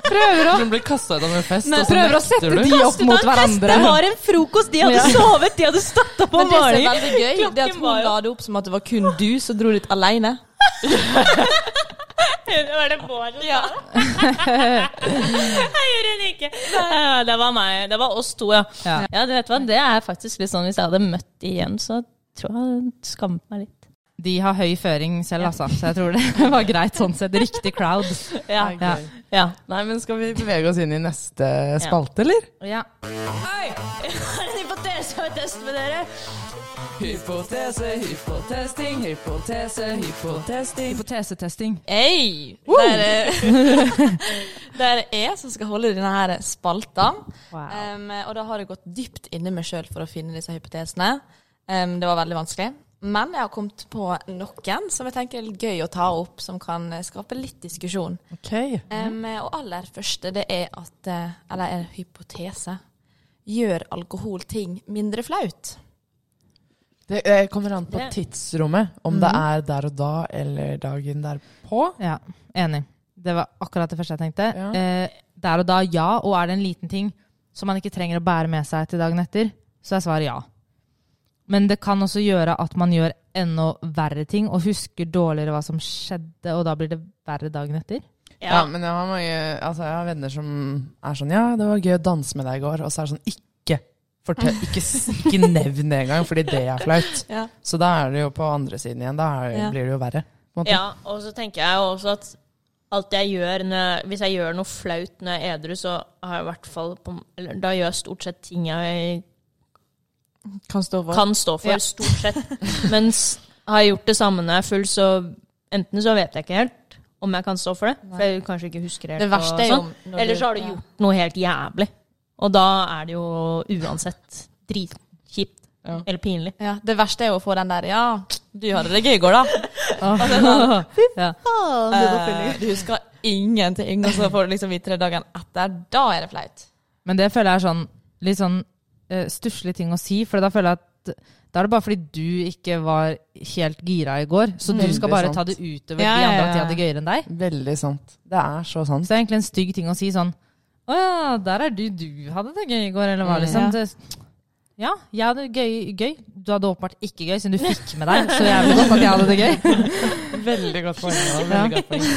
Prøver å, blir kasta ut av en fest, men og så prøver å sette du. de opp mot hverandre. Det var en frokost! De hadde Ja. sovet, de hadde stått opp Men morgenen. det som er veldig gøy, det at hun var la det opp som at det var kun du som dro dit alene. Det <laughs> var det Bård som sa det. Jeg gjorde det ikke. Det var meg. Det var oss to, ja. Ja. Ja, du vet hva, det er faktisk litt sånn Hvis jeg hadde møtt igjen, så tror jeg jeg hadde skammet meg litt. De har høy føring selv, altså, så jeg tror det <laughs> var greit sånn sett. Riktig crowd. Ja. Ja. ja. Nei, men skal vi bevege oss inn i neste spalte, eller? Ja. Oi! <laughs> Jeg har en hypotese å teste med dere. Hypotese, hypotesting, hypotese, hypotesting. Hypotesetesting. Det er, <laughs> eh, det er jeg som skal holde denne her spalta. Wow. Um, og da har jeg gått dypt inni meg sjøl for å finne disse hypotesene. Um, det var veldig vanskelig. Men jeg har kommet på noen som jeg tenker er gøy å ta opp, som kan skape litt diskusjon. Ok. Um, og aller første det er at eh, Eller en hypotese. Gjør alkohol ting mindre flaut? Det eh, kommer an på Det- tidsrommet, om det er der og da eller dagen derpå. Ja, enig. Det var akkurat det første jeg tenkte. Ja. Eh, der og da, ja. Og er det en liten ting som man ikke trenger å bære med seg til dagen etter, så er svaret ja. Men det kan også gjøre at man gjør enda verre ting og husker dårligere hva som skjedde, og da blir det verre dagen etter. Ja. men jeg har, mange, altså jeg har venner som er sånn Ja, det var gøy å danse med deg i går. Og så er det sånn Ikke fortell, ikke, ikke nevn det engang, fordi det er flaut. Ja. Så da er det jo på andre siden igjen. Da er, Ja. blir det jo verre. på en måte. Ja, og så tenker jeg jo også at alt jeg gjør når jeg, Hvis jeg gjør noe flaut når jeg er edru, så har jeg i hvert fall på, eller, Da gjør jeg stort sett ting jeg Kan stå for. kan stå for, Ja. stort sett. Mens har jeg gjort det samme når jeg er full, så enten så vet jeg ikke helt om jeg kan stå for det, for jeg kanskje ikke husker helt. Det verste er jo sånn. Eller så har du ja. gjort noe helt jævlig. Og da er det jo uansett dritkjipt. Ja. Eller pinlig. Ja, det verste er jo å få den der Ja, du hadde det gøy i går, da. <laughs> Fy faen, du husker ingenting, og så får du liksom vite det dagen etter. Da er det flaut. Men det føler jeg er sånn litt sånn uh, stusslig ting å si, for da føler jeg at da er det bare fordi du ikke var helt gira i går, så du skal bare sant. ta det utover Ja, de andre at de hadde det gøyere enn deg. Veldig sant. Det er så sant. Så det er egentlig en stygg ting å si sånn Å ja, der er du. Du hadde det gøy i går, eller hva, liksom. Ja. Ja, jeg hadde det gøy, gøy. Du hadde åpenbart ikke gøy, siden du fikk med deg så jævlig godt at jeg hadde det gøy. <laughs> Veldig godt poeng. Ja. Veldig godt poeng.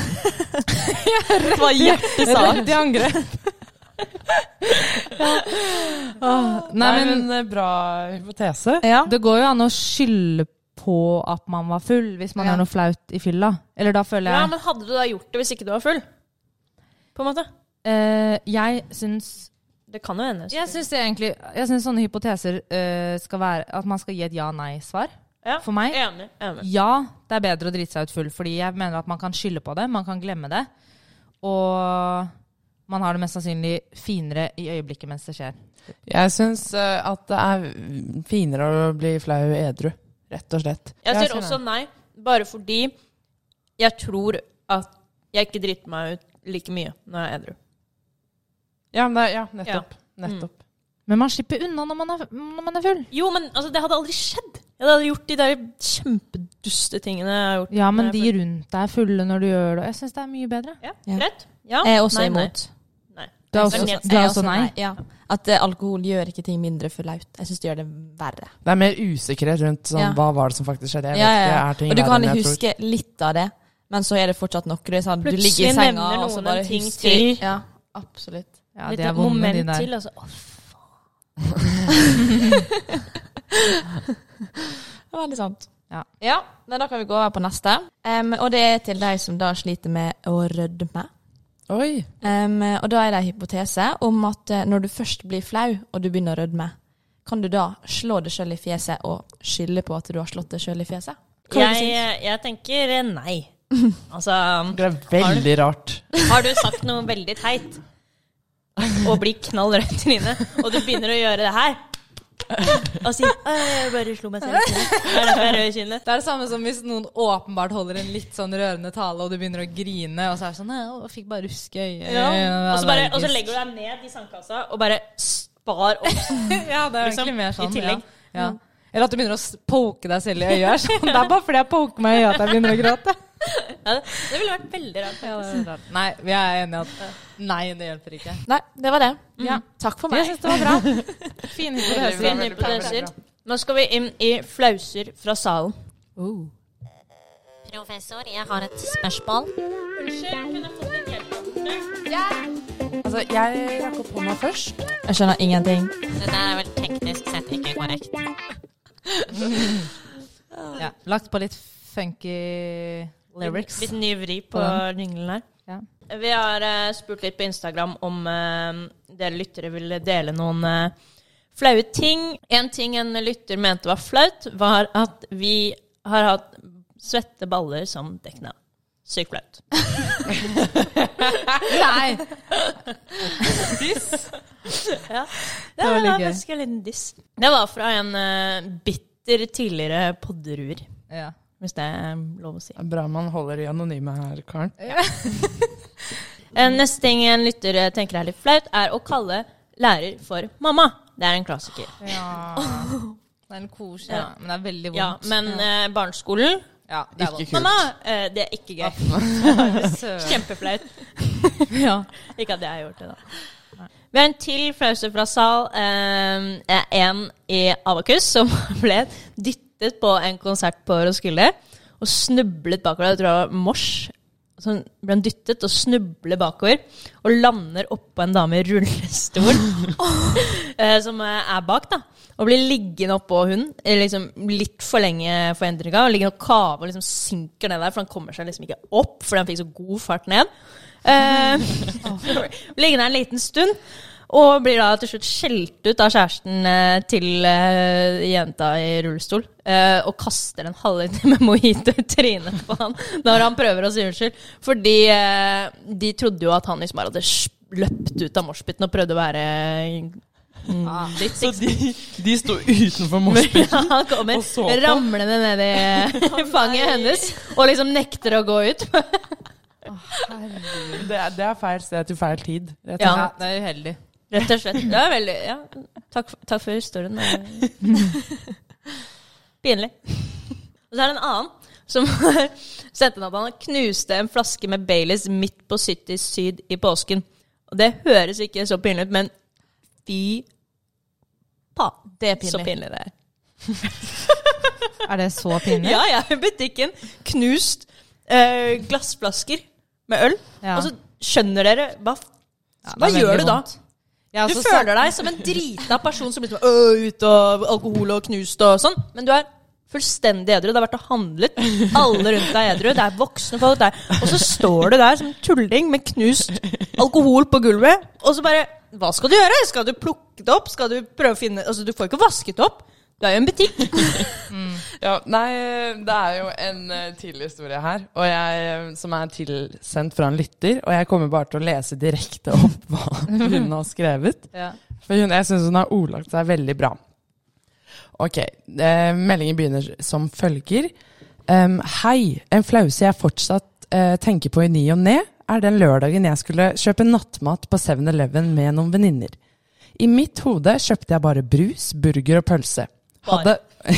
<laughs> Det var hjertesak. Rett i angrep. Åh, nei, Nei, men men eh, bra hypotese. Ja. det går jo an å skylde på at man var full, hvis man Ja. gjør noe flaut i fylla. Eller da føler Ja, men hadde du da gjort det hvis ikke du var full? På en måte. Uh, Jeg syns Det kan jo hende. Jeg syns egentlig Jeg syns sånne hypoteser uh, skal være at man skal gi et ja-nei-svar. Ja, For meg Enig. enig. Ja, det er bedre å drite seg ut full, fordi jeg mener at man kan skylde på det, man kan glemme det. Og man har det mest sannsynlig finere i øyeblikket mens det skjer. Jeg syns eh, at det er finere å bli flau edru, rett og slett. Jeg sier også nei, bare fordi jeg tror at jeg ikke driter meg ut like mye når jeg er edru. Ja, men det, ja nettopp. nettopp. Men man slipper unna når man er, når man er full. Jo, men altså, det hadde aldri skjedd. Jeg hadde gjort de der kjempeduste tingene jeg har gjort. Ja, men de rundt deg er fulle når du gjør det. Jeg syns det er mye bedre. Ja, Ja. Greit. Ja. Jeg er også nei. imot. Nei. Du er også, er du er også nei? Ja. At uh, alkohol gjør ikke ting mindre flaut. Jeg syns det gjør det verre. Det er mer usikkerhet rundt sånn, Ja. hva var det som faktisk skjedde. Jeg Ja, ja, ja. ting Og du kan huske tror? litt av det, men så er det fortsatt nok. Det er sånn, du ligger i senga, og så bare ting husker til. Ja, absolutt. Ja, Litt de er moment din der. til, altså. Å, <laughs> Det var veldig sant. Ja. ja men da kan vi gå over på neste. Um, og det er til de som da sliter med å rødme. Oi. Um, og da er det en hypotese om at eh, når du først blir flau, og du begynner å rødme, kan du da slå deg sjøl i fjeset og skylde på at du har slått deg sjøl i fjeset? Jeg, jeg tenker nei. <laughs> Altså Det er veldig rart. Har du sagt noe veldig teit og blir knall rødt i trynet, og du begynner å gjøre det her og si 'Jeg bare slo meg selv i kinnet'. Det er derfor jeg. Det er det samme som hvis noen åpenbart holder en litt sånn rørende tale, og du begynner å grine, og så er det sånn 'Jeg fikk bare ruske øyet'. Ja. Og, så bare, og så legger du deg ned i sandkassa og bare spar opp. <laughs> Ja, det er liksom, egentlig mer sånn. i tillegg. Ja. Ja. Eller at du begynner å poke deg selv i øyet. Sånn. Det er bare fordi jeg poker meg i øyet at jeg begynner å gråte. Ja, det, det ville vært veldig rart. Ja, rart. Nei, vi er enige at nei, det hjelper ikke. Nei, det var det. Ja. Takk for meg. Jeg syns det var bra. <laughs> Fine hypoteser. Nå skal vi inn i flauser fra salen. Professor, jeg har et spørsmål. Unnskyld, kunne jeg fått litt hjelp? Altså, jeg rakk opp hånda først. Jeg skjønner ingenting. Det der er vel teknisk sett ikke korrekt. <laughs> Ja. Lagt på litt funky lyrics. Litt ny vri på På jinglen her. Ja. Vi har uh, spurt litt på Instagram om uh, dere lyttere ville dele noen uh, flaue ting. En ting en lytter mente var flaut, var at vi har hatt svette baller som dekknavn. Sykt flaut. <laughs> Nei! Diss. Ja, Det var litt var gøy. faktisk en liten diss. Det var fra en uh, bitter tidligere podderuer, Ja. hvis det er lov å si. Bra man holder de anonyme her, Karen. Ja. <laughs> Neste ting en lytter eh, tenker er litt flaut, er å kalle lærer for mamma. Det er en klassiker. ja. <laughs> Det er en koselig, Ja. ja. men det er veldig vondt. Ja, men uh, barneskolen ja, det Ikke kult. Mamma! Eh, det er ikke gøy. <laughs> <laughs> <laughs> Kjempeflaut. Ja. Ikke at jeg har gjort det, da. Vi har en til flause fra sal. Eh, en i Avakus som ble dyttet på en konsert på Roskilde og snublet bakover. Jeg tror det var Mors. Så ble han dyttet og snubler bakover og lander oppå en dame i rullestol <laughs> eh, som er bak, da. Og blir liggende oppå hun eh, liksom litt for lenge for endringa. Og Ligger og kaver og liksom synker ned der, for han kommer seg liksom ikke opp fordi han fikk så god fart ned. Eh, <laughs> <laughs> Liggende her en liten stund. Og blir da til slutt skjelt ut av kjæresten eh, til eh, jenta i rullestol. eh, og kaster en halvliter med mojito i trynet på han når han prøver å si unnskyld. Fordi de trodde jo at han liksom bare hadde løpt ut av moshpiten og prøvde å være mm, litt Så de, de sto utenfor moshpiten. <laughs> ja, han kommer Og så på. ramlende ned i <laughs> fanget hennes og liksom nekter å gå ut. Det, er- det er feil sted til feil tid. Rett og Ja. det er uheldig. Rett og slett. Det er veldig ja. takk, for- takk for historien. <laughs> Pinlig. Og så er det en annen som sendte inn at han knuste en flaske med Baileys midt på City Syd i påsken. Og det høres ikke så pinlig ut, men fy pa, Det er pinlig. så pinlig. det er. <laughs> Er det så pinlig? Ja, er i butikken. Knust eh, glassflasker med øl. Ja. Og så skjønner dere Hva, Ja, hva gjør du da? vondt. Ja, Du føler deg som en drita person som liksom øh, ut og alkohol og knust og sånn, men du er fullstendig edru. Det har vært og handlet. Alle rundt deg er edru. Det er voksne folk der. Og så står du der som en tulling med knust alkohol på gulvet, og så bare Hva skal du gjøre? Skal du plukke det opp? Skal du prøve å finne Altså, du får ikke vasket det opp. Du er jo en butikk. <laughs> Ja, nei, det er jo en uh, tidlig historie her, og jeg, som er tilsendt fra en lytter. Og jeg kommer bare til å lese direkte opp <laughs> hva hun har skrevet. Ja. For hun, jeg syns hun har ordlagt seg veldig bra. Ok, eh, meldingen begynner som følger. Um, hei, en flause jeg fortsatt eh, tenker på i ny og ne, er den lørdagen jeg skulle kjøpe nattmat på 7-Eleven med noen venninner. I mitt hode kjøpte jeg bare brus, burger og pølse. Hadde, <laughs>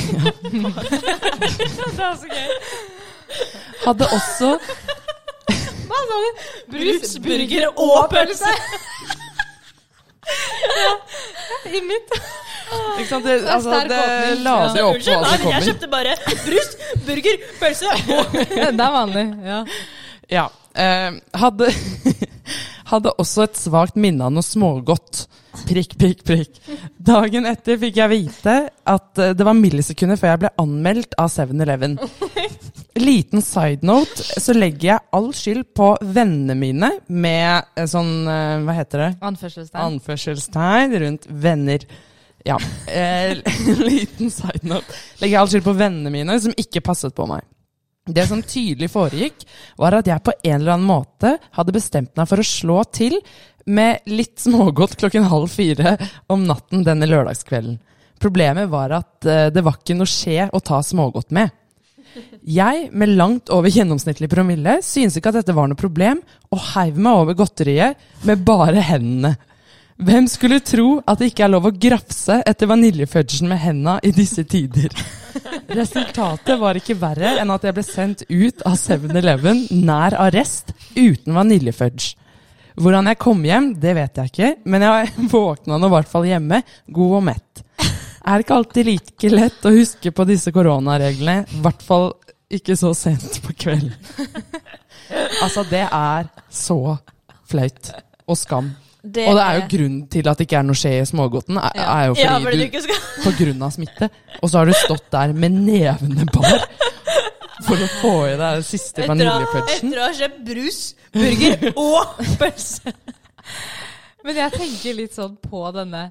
<laughs> hadde også Brus, burger og pølse. <laughs> I mitt. Ikke sant? Det, altså, det lader opp hva som kommer. jeg kjøpte bare brus, burger, pølse Det er vanlig. Ja. Ja. Eh, hadde, hadde også et svakt minne av noe smågodt. Prikk, prikk, prikk. Dagen etter fikk jeg vite at eh, det var millisekunder før jeg ble anmeldt av 7-Eleven. <laughs> liten side note, så legger jeg all skyld på vennene mine med eh, sånn eh, Hva heter det? Anførselstegn. Anførselstegn rundt venner. Ja. Eh, <laughs> liten side note. Legger jeg all skyld på vennene mine som ikke passet på meg. Det som tydelig foregikk, var at jeg på en eller annen måte hadde bestemt meg for å slå til med litt smågodt klokken halv fire om natten denne lørdagskvelden. Problemet var at eh, det var ikke noe skje å ta smågodt med. Jeg, med langt over gjennomsnittlig promille, syntes ikke at dette var noe problem, og heiv meg over godteriet med bare hendene. Hvem skulle tro at det ikke er lov å grafse etter vaniljefudgen med henda i disse tider? Resultatet var ikke verre enn at jeg ble sendt ut av 7-Eleven nær arrest uten vaniljefudge. Hvordan jeg kom hjem, det vet jeg ikke, men jeg <laughs> våkna nå i hvert fall hjemme, god og mett. Er ikke alltid like lett å huske på disse koronareglene, i hvert fall ikke så sent på kvelden. Altså, det er så flaut. Og skam. Det Og det er jo grunnen til at det ikke er noe skje i smågodten, er, er jo Ja, fordi fordi du skal på grunn av smitte. Og så har du stått der med nevene bar for å få i deg den siste vaniljepølsen. etter å ha kjøpt brus, burger og pølse. Men jeg tenker litt sånn på denne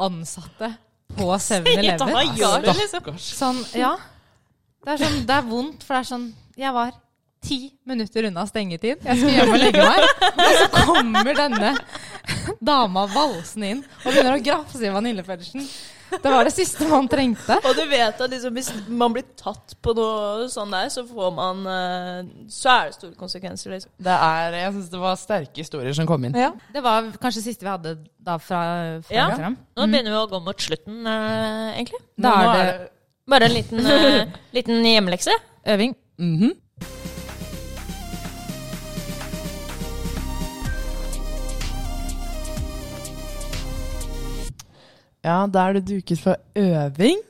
ansatte på <laughs> Hva 7-Eleven. gjør du, liksom? Stakkars. Sånn, ja. Det er, sånn, det er vondt, for det er sånn Jeg var ti minutter unna stengetid. Jeg skal hjem og legge meg. Og så kommer denne dama valsende inn og begynner å grafse i vaniljefudgen. Det var det siste man trengte. Og du vet at liksom, hvis man blir tatt på noe sånn der, så får man eh, Så er det store konsekvenser, liksom. Det er, jeg syns det var sterke historier som kom inn. Ja. Det var kanskje siste vi hadde da fra, fra Ja. Instagram. Nå begynner vi å gå mot slutten, eh, egentlig. Da er det Bare en liten, eh, liten hjemmelekse. øving. Mhm. Ja, da er det duket for øving.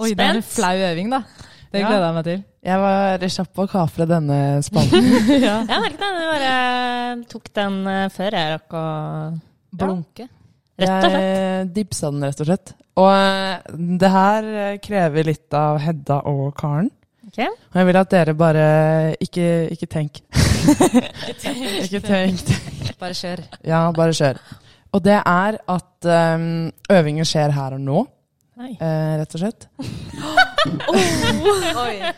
Oi, det er en flau øving, da. Det Ja. gleder jeg meg til. Jeg var kjapp på å kapre denne spannen. <laughs> ja. Jeg merket det. Jeg bare tok den eh, før jeg rakk å Blunke. Rett og slett. Jeg dipsa den, rett og slett. Og eh, det her eh, krever litt av Hedda og Karen. Okay. Og jeg vil at dere bare ikke, ikke tenk. <laughs> ikke tenk. Bare kjør. Ja, bare kjør. Og det er at um, øvingen skjer her og nå, eh, rett og slett. <laughs>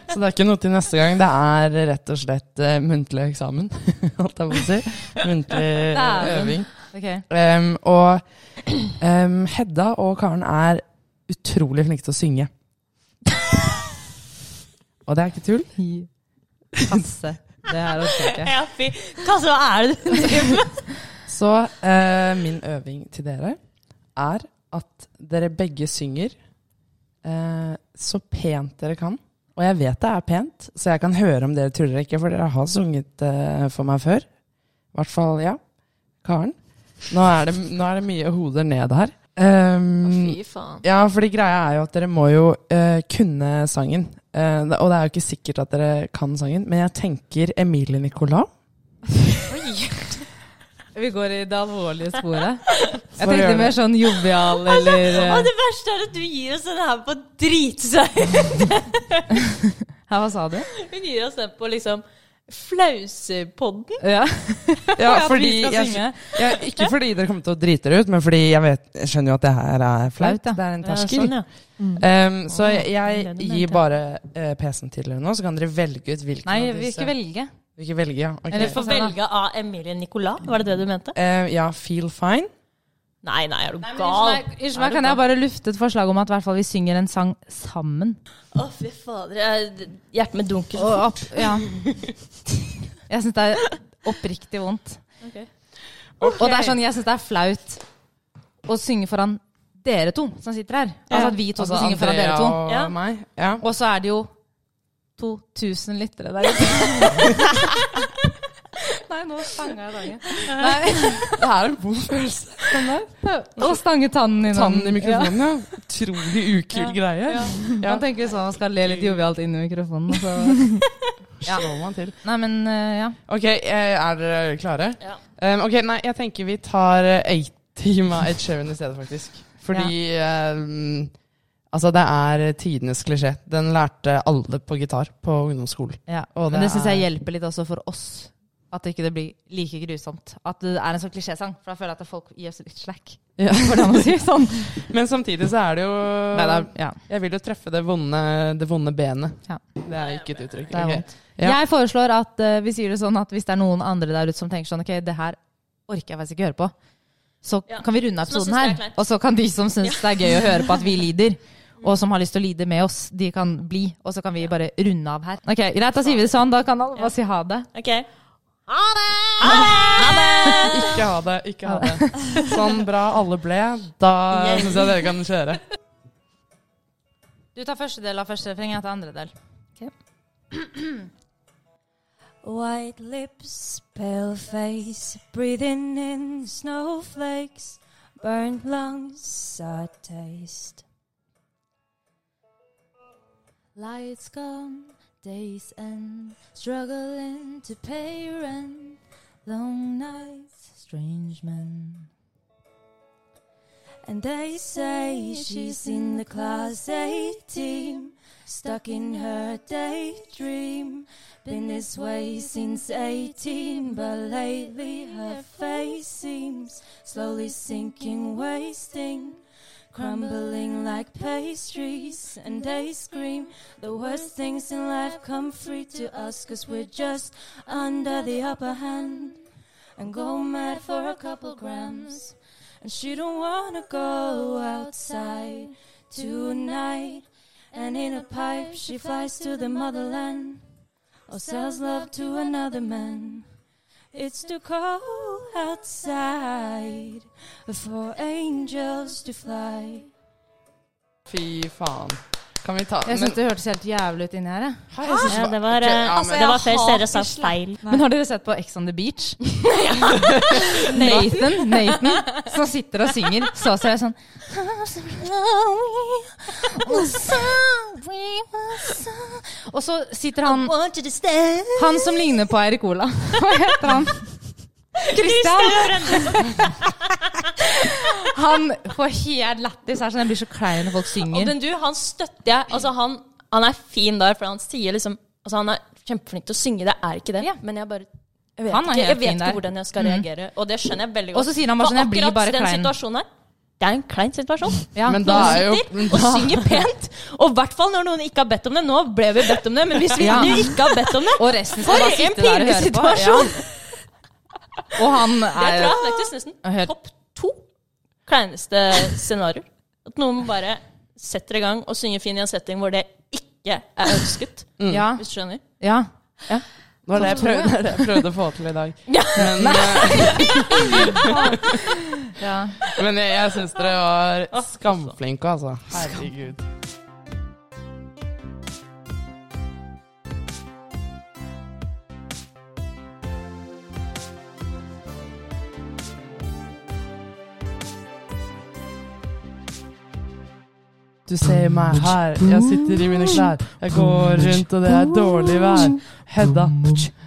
Så det er ikke noe til neste gang. Det er rett og slett uh, muntlig eksamen, <laughs> holdt jeg på å si. Muntlig øving. Okay. Um, og um, Hedda og Karen er utrolig flinke til å synge. og det er ikke tull. Passe. Det her orker jeg ikke. Ja, fy. Hva så er det du driver med? <laughs> Så eh, min øving til dere er at dere begge synger eh, så pent dere kan. Og jeg vet det er pent, så jeg kan høre om dere tuller ikke, for dere har sunget eh, for meg før. I hvert fall, ja. Karen. Nå er det, nå er det mye hoder ned her. Um, Fy faen. ja, fordi greia er jo at dere må jo uh, kunne sangen. Uh, og det er jo ikke sikkert at dere kan sangen, men jeg tenker Emilie Nicolas. Vi går i det alvorlige sporet. <laughs> Jeg tenkte mer sånn jovial eller Og eh, det verste er at du gir oss den her på drite. <laughs> Hæ, Hva sa du? Hun gir oss den på liksom flausepodden. Ja, <laughs> Ja, fordi jeg, jeg, ikke fordi dere kommer til å drite dere ut, men fordi jeg, vet, jeg skjønner jo at det her er flaut. Ja. Det er en Ja, terskel. sånn, ja. um, så jeg, jeg gir bare uh, PC-en til dere nå, så kan dere velge ut hvilken Nei, av vi vil disse. ikke velge. Ikke velge, ja. Okay. Eller Du får velge av Emilie Nicolas. Var det det du mente? Uh, ja, Feel Fine. Nei, nei, er du gal? Unnskyld meg, kan jeg bare lufte et forslag om at hvert fall vi synger en sang sammen? Å, fy fader. Hjertet mitt dunker. så fort. ja. Jeg syns det er oppriktig vondt. Ok. Og det er sånn, jeg syns det er flaut å synge foran dere to som sitter her. Altså at vi to Altså, skal synge foran dere to. og Ja. Og så er det jo 2000 lyttere der ute. <laughs> Nei, nå stanga jeg dagen. Nei, Det er en vond følelse. sånn der. Stange tannen i Tannen i mikrofonen, ja. Utrolig ukul greie. Ja. Ja. Man tenker sånn, man skal le litt jovialt inn i mikrofonen. og Så. <laughs> Slår man til. Nei, men uh, ja. Ok, eh, er dere klare? Ja. Um, ok, nei, jeg tenker vi tar eh, 80 av Ed Sheeran i stedet, faktisk. Fordi um, Altså, det er tidenes klisjé. Den lærte alle på gitar på ungdomsskolen. Ja. Og Men det det syns jeg er- hjelper litt også for oss. At ikke det blir like grusomt. At det er en sånn klisjésang. For da føler jeg at folk gir oss litt slack. Ja. <laughs> Sier sånn. <laughs> Men samtidig så er det jo Nei, det er, ja, Jeg vil jo treffe det vonde, det vonde benet. Ja. Det er ikke et uttrykk. det er Ok. vondt. Ja. Jeg foreslår at uh, vi sier det sånn at hvis det er noen andre der ute som tenker sånn Ok, det her orker jeg faktisk ikke høre på. Så Ja. kan vi runde episoden er her. Og så kan de som syns det er gøy å høre på at vi lider, <laughs> og som har lyst til å lide med oss, de kan bli. Og så kan vi bare runde av her. Ok, Greit, da sier vi det sånn. Da kan alle bare si ha det. Ok. Ha det! Ha det! Ikke ha det. Ikke ha det. Sånn bra alle ble. Da yes. syns jeg dere kan kjøre. Du tar første del av første refreng, jeg tar andre del. White lips, pale face, breathing in snowflakes, burnt lungs, sour taste. Lights gone, days end, struggling to pay rent, long nights, strange men. And they say she's in the class 18, stuck in her daydream. Been this way since 18, but lately her face seems slowly sinking, wasting, crumbling like pastries. And they scream the worst things in life come free to us, cause we're just under the upper hand and go mad for a couple grams. And she don't wanna go outside tonight. And in a pipe she flies to the motherland or sells love to another man. It's too cold outside for angels to fly. Fy faen. Kan vi ta Jeg syns det hørtes helt jævlig ut inni her. jeg. Hei, jeg synes Ja, det var- eh, ja, men- det var før dere sa feil. Men har dere sett på Ex on the Beach? <laughs> Nathan, Nathan som sitter og synger så ser jeg sånn Og så sitter han Han som ligner på Eirik Ola. <laughs> Hva heter han? Christian! <laughs> Han får helt lættis. Sånn, jeg blir så klein når folk Og synger. den du, han støtter jeg. Altså, han, han er fin der, for han sier liksom Altså, han er kjempeflink til å synge, det er ikke det. Ja. Men jeg bare jeg vet, ikke, jeg vet ikke hvordan jeg skal reagere, reagere. Og det skjønner jeg veldig Og godt. så sier han bare sånn, jeg blir bare den klein. situasjonen her, det er en klein situasjon. Ja. Men da er jo sitter og synger pent. Og i hvert fall når noen ikke har bedt om det. Nå ble vi bedt om det, men hvis vi Ja. ikke har bedt om det Og For en og pinlig situasjon! på. Og han Det tror er jeg faktisk nesten Helt- topp to kleineste scenarioer. At noen bare setter i gang og synger fin i en setting hvor det ikke er ønsket. Ja. Hvis du skjønner. ja. Det var det jeg prøvde, det er <laughs> jeg prøvde å få til i dag. Ja. Men, <laughs> ja. men jeg, jeg syns dere var skamflinke, altså. Herregud. Du ser meg her, jeg sitter i mine klær. Jeg går rundt, og det er dårlig vær. Hedda,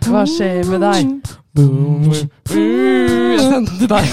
hva skjer med deg? Jeg sendte til deg.